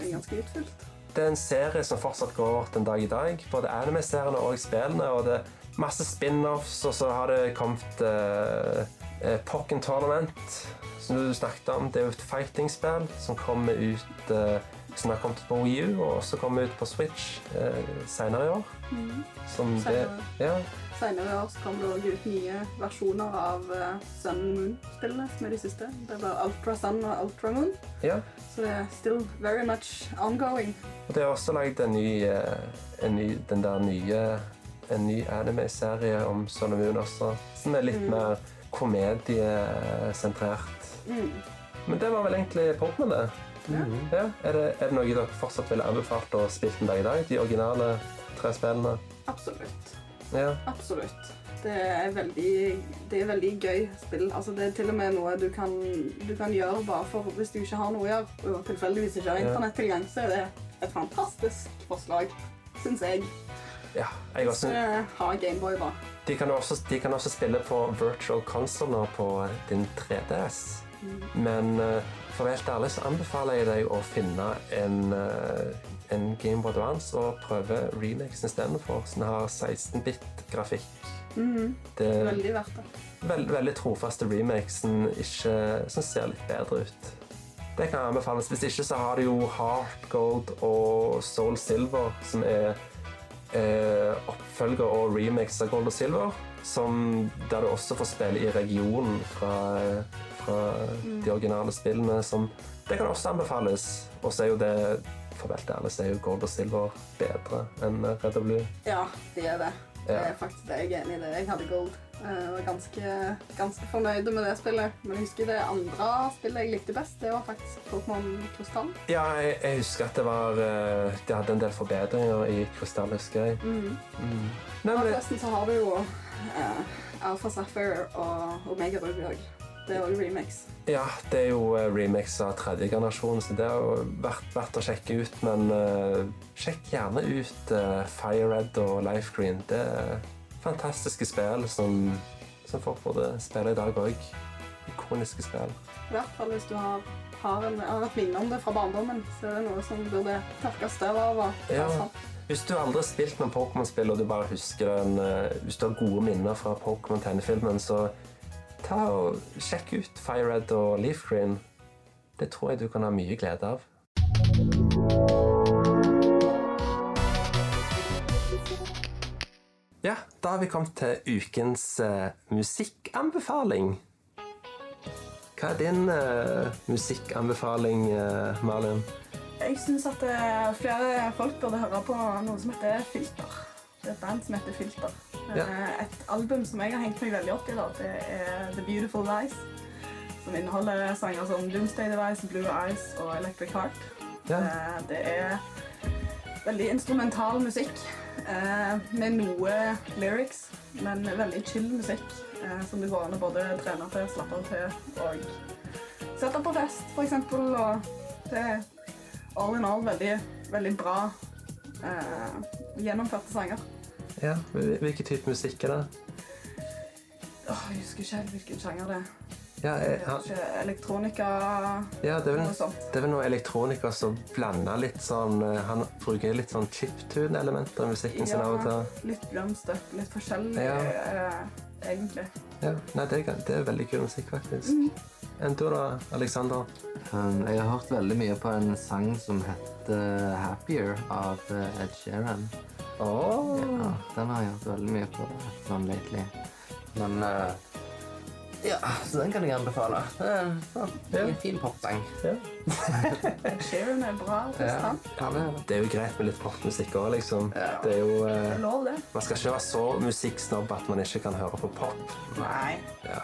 Det er ganske utfylt. det er en serie som fortsatt går den dag i dag. Både anime-seriene og spillene. Og det er masse spin-offs, og så har det kommet eh, Pokken Tournament, som du snakket om. Det er jo et fighting-spill som kommer ut eh, som har kommet på Wii U, og også kommer ut på Switch eh, senere i år. Som det, ja, Senere i år så kom det òg ut nye versjoner av uh, Sun Moon-spillene, som er de siste. Det var Ultra Sun og Ultra Moon, ja. så det er still very much ongoing. Og det er også laget en ny, eh, en ny den der nye en ny anime-serie om Sun Moon også, som er litt mer komediesentrert. Mm. Men det var vel egentlig Pokémon, det. Ja. Er, det er det noe dere fortsatt ville anbefalt å spille den dag i dag? De originale tre spillene? Absolutt. Ja. Absolutt. Det er veldig, det er veldig gøy spill. Altså, det er til og med noe du kan, du kan gjøre bare for hvis du ikke har noe å gjøre, og tilfeldigvis ikke har internettilgang, så er det et fantastisk forslag, syns jeg. ja jeg Så også, ha Gameboy, da. de, kan også, de kan også spille på virtual consoler på din 3DS. Men eh, for helt ærlig så anbefaler jeg deg å finne en, en Game Boy Advance og prøve remixen istedenfor, som har 16-bit-grafikk. Det er Veldig verdt det. veld, veldig trofaste remakesen ikke, som ser litt bedre ut. Det kan anbefales. Hvis ikke så har du jo Heart Gold og Soul Silver, som er eh, oppfølger og remix av Gold og Silver, som, der du også får spille i regionen fra, fra de originale spillene. Som, det kan også anbefales. Og så er jo det for helt ærlig, så er jo Gold og Silver bedre enn Red og Blue. Ja, de er det. Det er faktisk det. Jeg er enig i det. Jeg hadde Gold. Jeg var ganske, ganske fornøyd med det spillet. Men jeg husker det andre spillet jeg likte best, det var faktisk Pokémon Krystall. Ja, jeg, jeg husker at det var eh, De hadde en del forbedringer i Krystall, husker jeg. Mm. Nei, men forresten så har du jo uh, Alpha Sapphire og Omega Ruby òg. Det er òg remix. ja, det er jo eh, remix av tredje generasjon, så det har jo vært verdt å sjekke ut. Men uh, sjekk gjerne ut uh, Fire Red og Life Green. Det er fantastiske spill som, som folk burde spille i dag òg. Ikoniske spill. I hvert fall hvis du har, har, en, har et minne om det fra barndommen, så er det noe som burde tørkes støv av. og Ja. Hvis du aldri har spilt noen Pokémon-spill, og du bare husker den eh, Hvis du har gode minner fra Pokémon-tegnefilmen, så ta og sjekk ut FireRed og LeafGreen. Det tror jeg du kan ha mye glede av. Ja, da har vi kommet til ukens uh, musikkanbefaling. Hva er din uh, musikkanbefaling, uh, Malin? Jeg syns at flere folk burde høre på noe som heter Filter. Det er et band som heter Filter. Ja. Eh, Et album som jeg har hengt meg veldig opp i, da, det er The Beautiful Lies. Som inneholder sanger som Doomsday Device, Blue Eyes og Electric Heart. Ja. Eh, Det er veldig instrumental musikk eh, med noe lyrics, men veldig chill musikk som det går an å både trene til, slappe av til og sette på fest, eksempel. Og det er all in all veldig, veldig bra gjennomførte sanger. Ja, Hvilken type musikk er det? Åh, Jeg husker ikke helt hvilken sjanger det er. Ja, Det jeg, er han, ikke elektronika ja det, er noe vel, sånt. det er vel noe elektronika som blander litt sånn eh, Han bruker litt sånn chiptune-elementer i musikken sin av og til. litt drumstep, litt forskjellig, Ja. eh, egentlig. Ja, nei, det, er, det er veldig kul musikk, faktisk. Enn du da, Alexander? Um, jeg har hørt veldig mye på en sang som heter 'Happier' av eh, Ed Sheeran. Åh. Ja, den har jeg hørt veldig mye på sånn lately. Men eh, Ja, så den kan jeg anbefale. Det er en fin, popsang. [laughs] Ed Sheeran er bra Ja. det er det. Er jo greit med litt popmusikk òg, liksom. Det er jo Det eh, lov, det. Man skal ikke være så musikksnobb at man ikke kan høre på pop. Nei. Ja.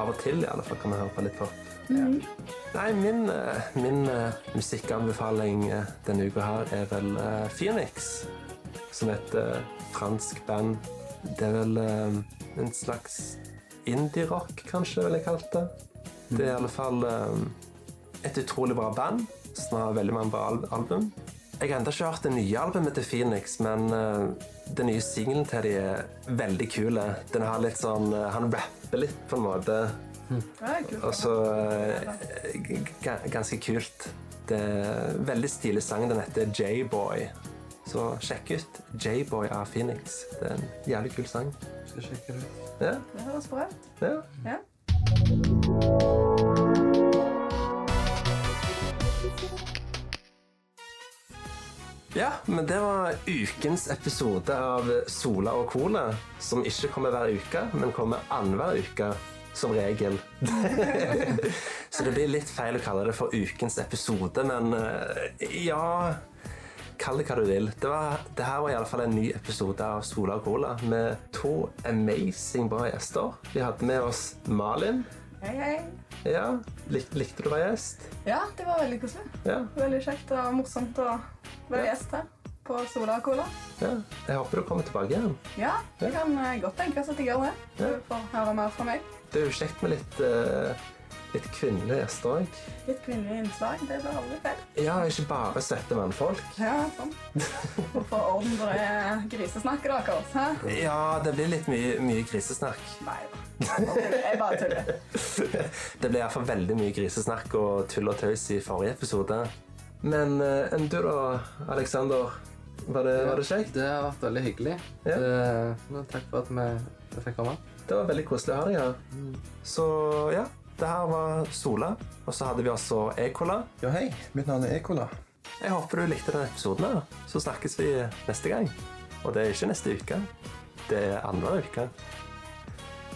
Av og til i alle fall kan man høre på litt pop. Nei, min, eh, min uh, musikkanbefaling uh, denne uka her er vel uh, Phoenix, som heter et eh, fransk band. Det er vel eh, en slags indie-rock, kanskje, vil jeg kalt det. Det er i alle fall eh, et utrolig bra band som har veldig mange bra album. Jeg har ennå ikke hørt det nye albumet til Phoenix, men den nye singelen til de er veldig kule. Den har litt sånn Han rapper litt, på en måte. Kult. Og så ganske kult. Det er veldig stilig sang. Den heter J-Boy. Så sjekk ut J-Boy av Phoenix. Det er en jævlig kul sang. Skal sjekke det ut. Ja, Det høres bra ut. ja. Ja. ja, men det var ukens episode av Sola og Cola, som ikke kommer hver uke, men kommer annenhver uke. Som regel. [laughs] Så det blir litt feil å kalle det for ukens episode, men eh, ja Kall det hva du vil. Det, var, det her var i alle fall en ny episode av Sola og Cola med to amazing bra gjester. Vi hadde med oss Malin. Hei, hei. Ja, lik, Likte du å være gjest? Ja, det var veldig koselig. Ja. Veldig kjekt og morsomt å være gjest her på Sola og Cola. ja. Jeg håper du kommer tilbake igjen. Ja, det kan eh, godt tenkes at jeg gjør det. Du Ja. får høre mer fra meg. Det er jo kjekt med litt, eh, litt kvinnelig gjester òg. Litt kvinnelig innslag, det blir aldri feil. Ja, ikke bare sette mannfolk. Ja, sånn. Og få orden på det grisesnakket deres. Hæ? Ja, det blir litt mye, mye grisesnakk. Nei da. Jeg bare tuller. [laughs] Det ble iallfall veldig mye grisesnakk og tull og tøys i forrige episode. Men eh, enn du da, Aleksander? Var det, var det kjekt? Det har vært veldig hyggelig. Ja. Det, takk for at vi fikk komme. Det var veldig koselig å ha deg her. Så ja, det her var Sola. Og så hadde vi også Ekola. Ja, hei. Mitt navn er Ekola. Jeg håper du likte denne episoden. her. Så snakkes vi neste gang. Og det er ikke neste uke. Det er annenhver uke.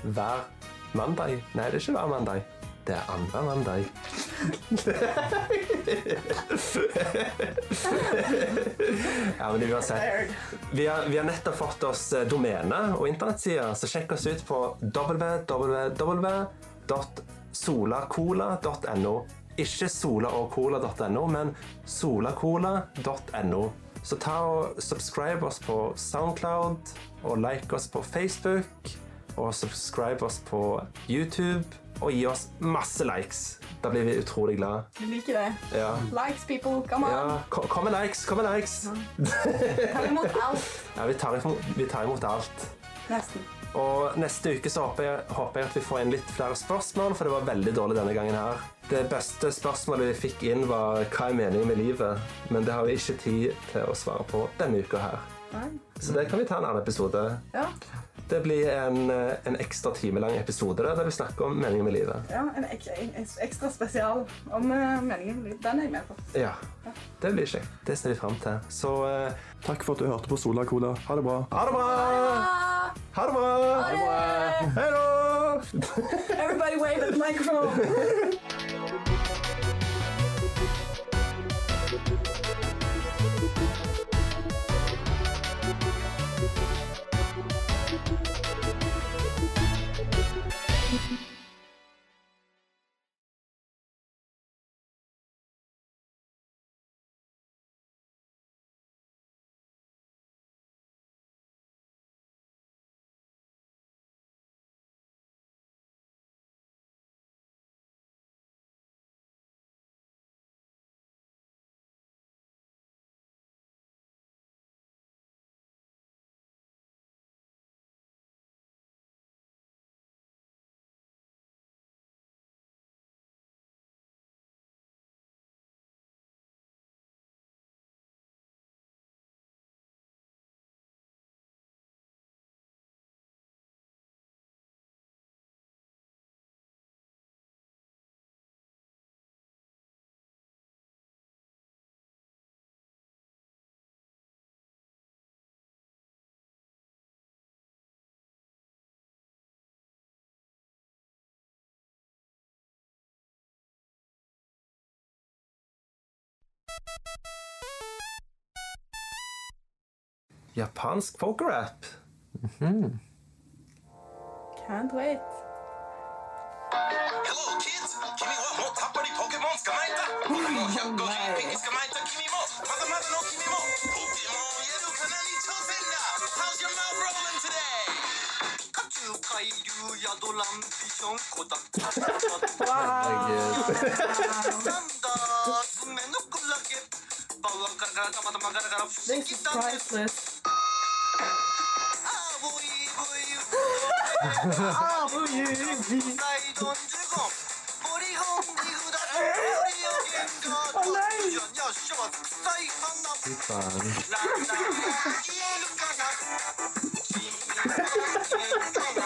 Hver mandag. Nei, det er ikke hver mandag. Det er andre mandag. [laughs] ja, men uansett. Vi har, vi har nettopp fått oss eh, domene og internettsider, så sjekk oss ut på www.solacola.no. Ikke solaogcola.no, men solacola.no. Så ta og subscribe oss på Soundcloud, og like oss på Facebook, og subscribe oss på YouTube, og gi oss masse likes. Da blir vi utrolig glad. Du liker det. Ja. Likes, people. Come on. Ja, kom med likes, kom med likes! Ta imot alt. [laughs] Ja, vi tar imot, vi tar imot alt. Nesten. Og neste uke så håper jeg, håper jeg at vi får inn litt flere spørsmål, for det var veldig dårlig denne gangen her. Det beste spørsmålet vi fikk inn var hva er meningen med livet, men det har vi ikke tid til å svare på denne uka her. Nei. Så det kan vi ta en annen episode. Ja. Det blir en, eh, en ekstra timelang episode der, vi snakker om meningen med livet. Ja, En, en ekstra spesial om eh, meningen med livet. Den er jeg med på. Ja, Det blir kjekt. Det ser vi fram til. Så uh, takk for at du hørte på Sola Cola. Ha det bra. Ha det bra! Ha det bra! Hei da! Everybody wave at the microphone. [laughs] Japansk pokerrap. Can't wait. Hello kids. 君はもうたっぷりポケモン捕まえた。僕も150匹捕まえた。君もまだまだの君も。ポケモンやるかなに挑戦だ。How's your mouth rolling today? 甲冑海流やドランビジョンコダ [laughs] なんだ？[laughs] 爪の This 議 is だね priceless. あブイブイあブイブイサイドンジュゴンポリゴンディグダポリオゲンガードジャニャショワ臭い花 Fy faen. ランナー言えるかな君は言えるかな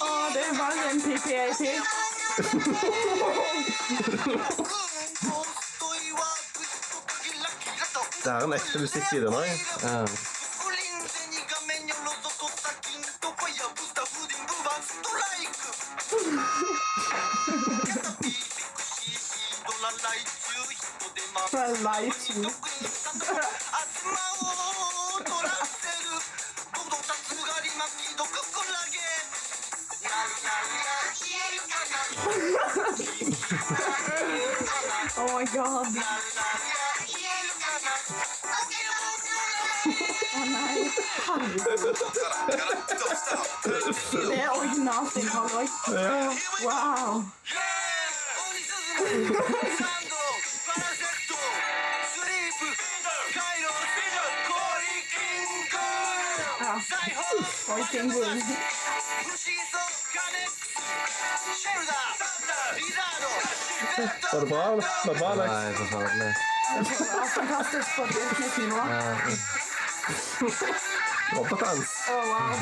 Å, det er verre enn PPAP. er en ekte musikkvideo nå. jeg. Ja. 不倫ゼニ画面にロトとった金とファイヤーブスターフーディングバンストライクキャタピーセクシーシードラライチューヒットでま Fra Lightning. あつまを取らせるどんどんたつがり巻き毒クラゲラララ消えるかな Oh my god. That was nothing, òg. Ja. Wow. Var det bra? Var det bra, Alex? Nei, forferdelig. Det var fantastisk på Disney-filmer. Rotterdams. Oh, wow.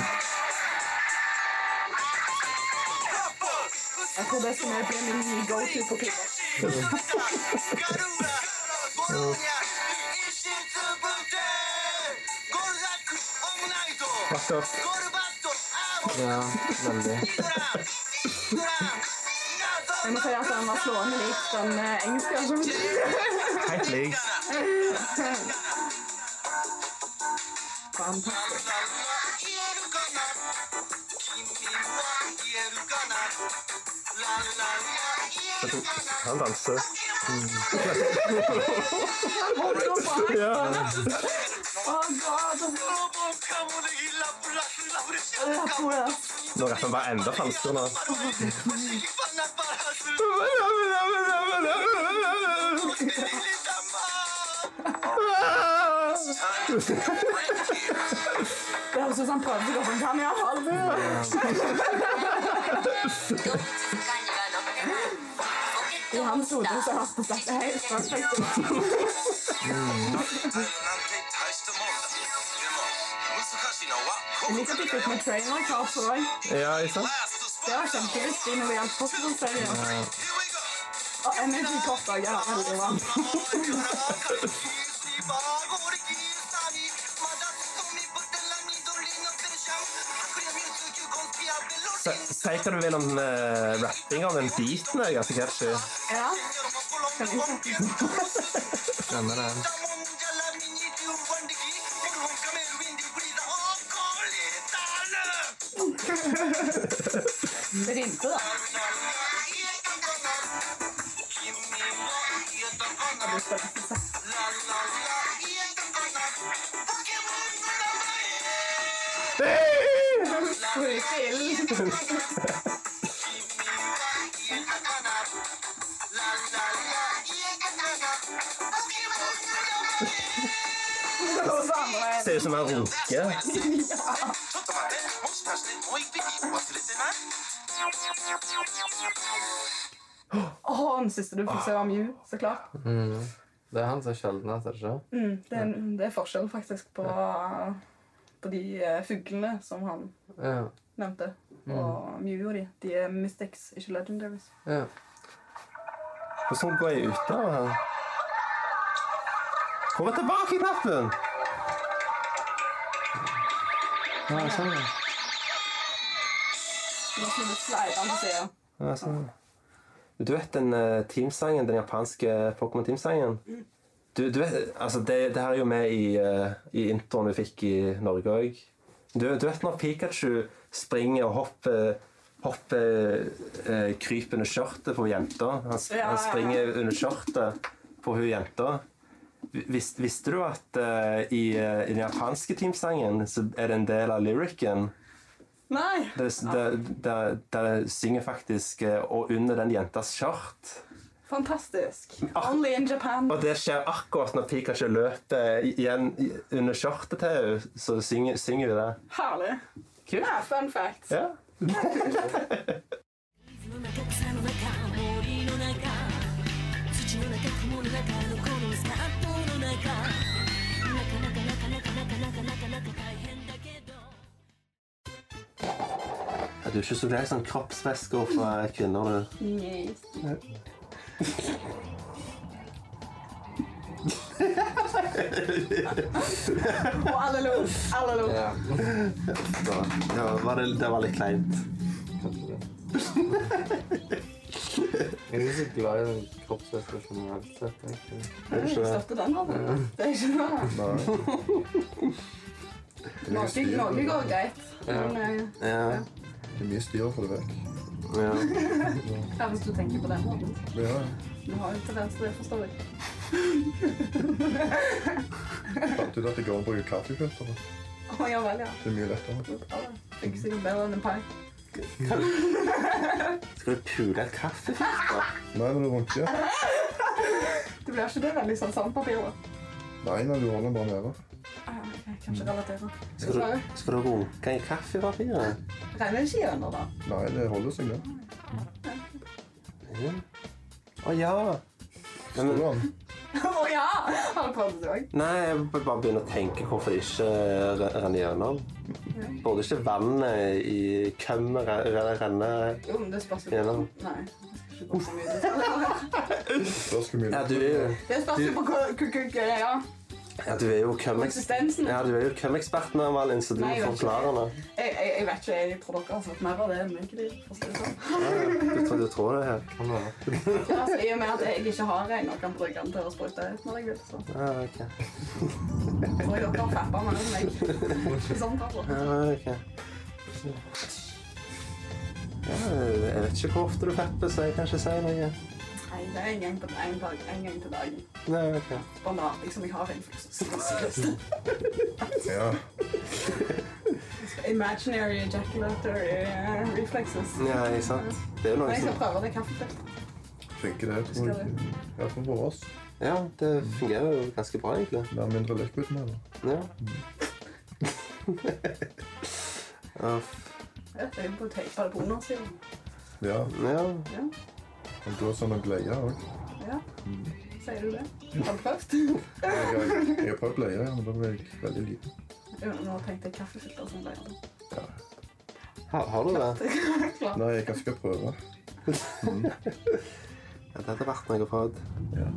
Jeg tror det som er min nye go-to på klubba. Vakkert. Ja, veldig. Jeg må si at han var slående lik den eh, engelske versjonen. Helt lik. [laughs] fantastic. Znaczy, tam, tam, trzy. Ja. O god! Dobra, chyba endo, tam strona. Ha! zamknąć, tylko zamkniam, ale... Wir haben so, du hast gesagt, hey, ist was Nicht so viel mit Trainer, kaufst du rein? Ja, ist er? Ja, ich hab Geld, den wir ja kosten und selber. Oh, er nennt die Tochter, ja, warte, warte. [laughs] [laughs] Si hva du vil om uh, rappinga, men beaten er ganske catchy. Ja. Skjønner det. Det rimte, da. Ser ut som han runker. Å, han siste du fikk se, var Mew, så klart. Mm. Det er han som er sjeldnest, er det ikke? Mm, det, er, det er forskjell faktisk på, på de eh, fuglene som han ja. nevnte. Og Mew og de. De er mystics, ikke legendaries. ja. Hvordan går jeg ut av her? Hvor tilbake tilbake-knappen? Ja, sånn. Nå skal du slide den til siden. Ja, sånn. Du vet den eh, teamsangen, den japanske Pokémon-teamsangen? Du, du vet, altså det, det her er jo med i, uh, i introen vi fikk i Norge òg. Du, du vet når Pikachu springer og hopper hoppe eh, kryper under skjørtet på jenta. Han, Ja, han ja. springer under skjørtet på hun jenta. Vis, visste du at eh, i, eh, i den japanske teamsangen så er det en del av lyricen Nei! Der synger faktisk eh, og under den jentas skjørt. Fantastisk. Only in Japan. Og det skjer akkurat når Pikachu løper igjen under skjørtet til henne, så synger, synger vi det. Herlig. Kult. Ja, fun fact. Ja. Ja, Du er ikke så glad i sånn kroppsvæsker fra kvinner, du. Yes. [laughs] Og alle lo. Alle lo. Ja, Så, det, var, det, det var litt kleint. Jeg er ikke så glad i den kroppsvæsken generelt sett. egentlig. Jeg støtter den. altså. Det er ikke. Det er noe går greit. Men eh, Ja. Det er mye styr å få det vekk. ja. ja, hvis du tenker på den måten. Ja, Du har jo til det, forstår jeg. fant ut at det går an å bruke kaffefilter. Å ja vel, ja. Det er mye lettere. Ja, Fikk sikkert bedre enn en pai. Skal du pule et kaffefilter? Nei, når du runker. Det blir ikke det veldig sånn sandpapir, da? Nei, når du holder den bare nede. Ah, ja, jeg kan ikke relatere. Skal du, skal du runke i kaffepapiret? Regner det ikke gjennom, da? Nei, det holder seg, det. Ja. Å ja. Men, det han? Å ja! Har du prøvd det òg? Nei, jeg bare begynner å tenke hvorfor det ikke re- renner gjennom. Burde ikke vannet i re- renne Jo, men det spørs jo Gjennom. Nei. det skal ikke gå mye det. Spørs Ja, du jo, Det spørs jo på hva- ja. Ja, du er jo konsistensen. ja, kømmeksperten, Malin, så du Nei, jeg det. Jeg, jeg, jeg vet ikke, jeg tror dere har fått mer av det enn meg. de, sånn. Du, tror- du tror det? Kan. Ja, altså, I og med at jeg ikke har en og kan bruke den til å sprøyte ut når jeg vil, så Ja, ok. tror jeg dere har fappa mer enn meg. Sånn. Ja, ok. Ja, jeg vet ikke hvor ofte du fepper, så jeg kan ikke si noe. Det er en gang, på, en, dag, en gang til dagen. Nei, okay. Bare later jeg som jeg har en. for. [laughs] Ja. [laughs] Imaginary ejaculatory eh, reflexes. Ja, ikke sant? Det er jo noe jeg skal prøve det kaffefilteret. Funker det, tror jeg. I for oss. Ja, det fungerer jo ganske bra, egentlig. Det er mindre liquid med det. Ja. Ja, Ja, det er på å teipe det på undersiden. Ja, ja. Ja, og går sånn å bleie òg. ja. Sier du det? Har du prøvd? Jeg, har- jeg har prøvd bleie, men da ble jeg veldig liten. Jo, nå tenkte jeg kaffefilter som bleier. Har, har du det? Klart. Nei, jeg kan skal prøve. [laughs] Ja, det hadde vært noe å få. Ja.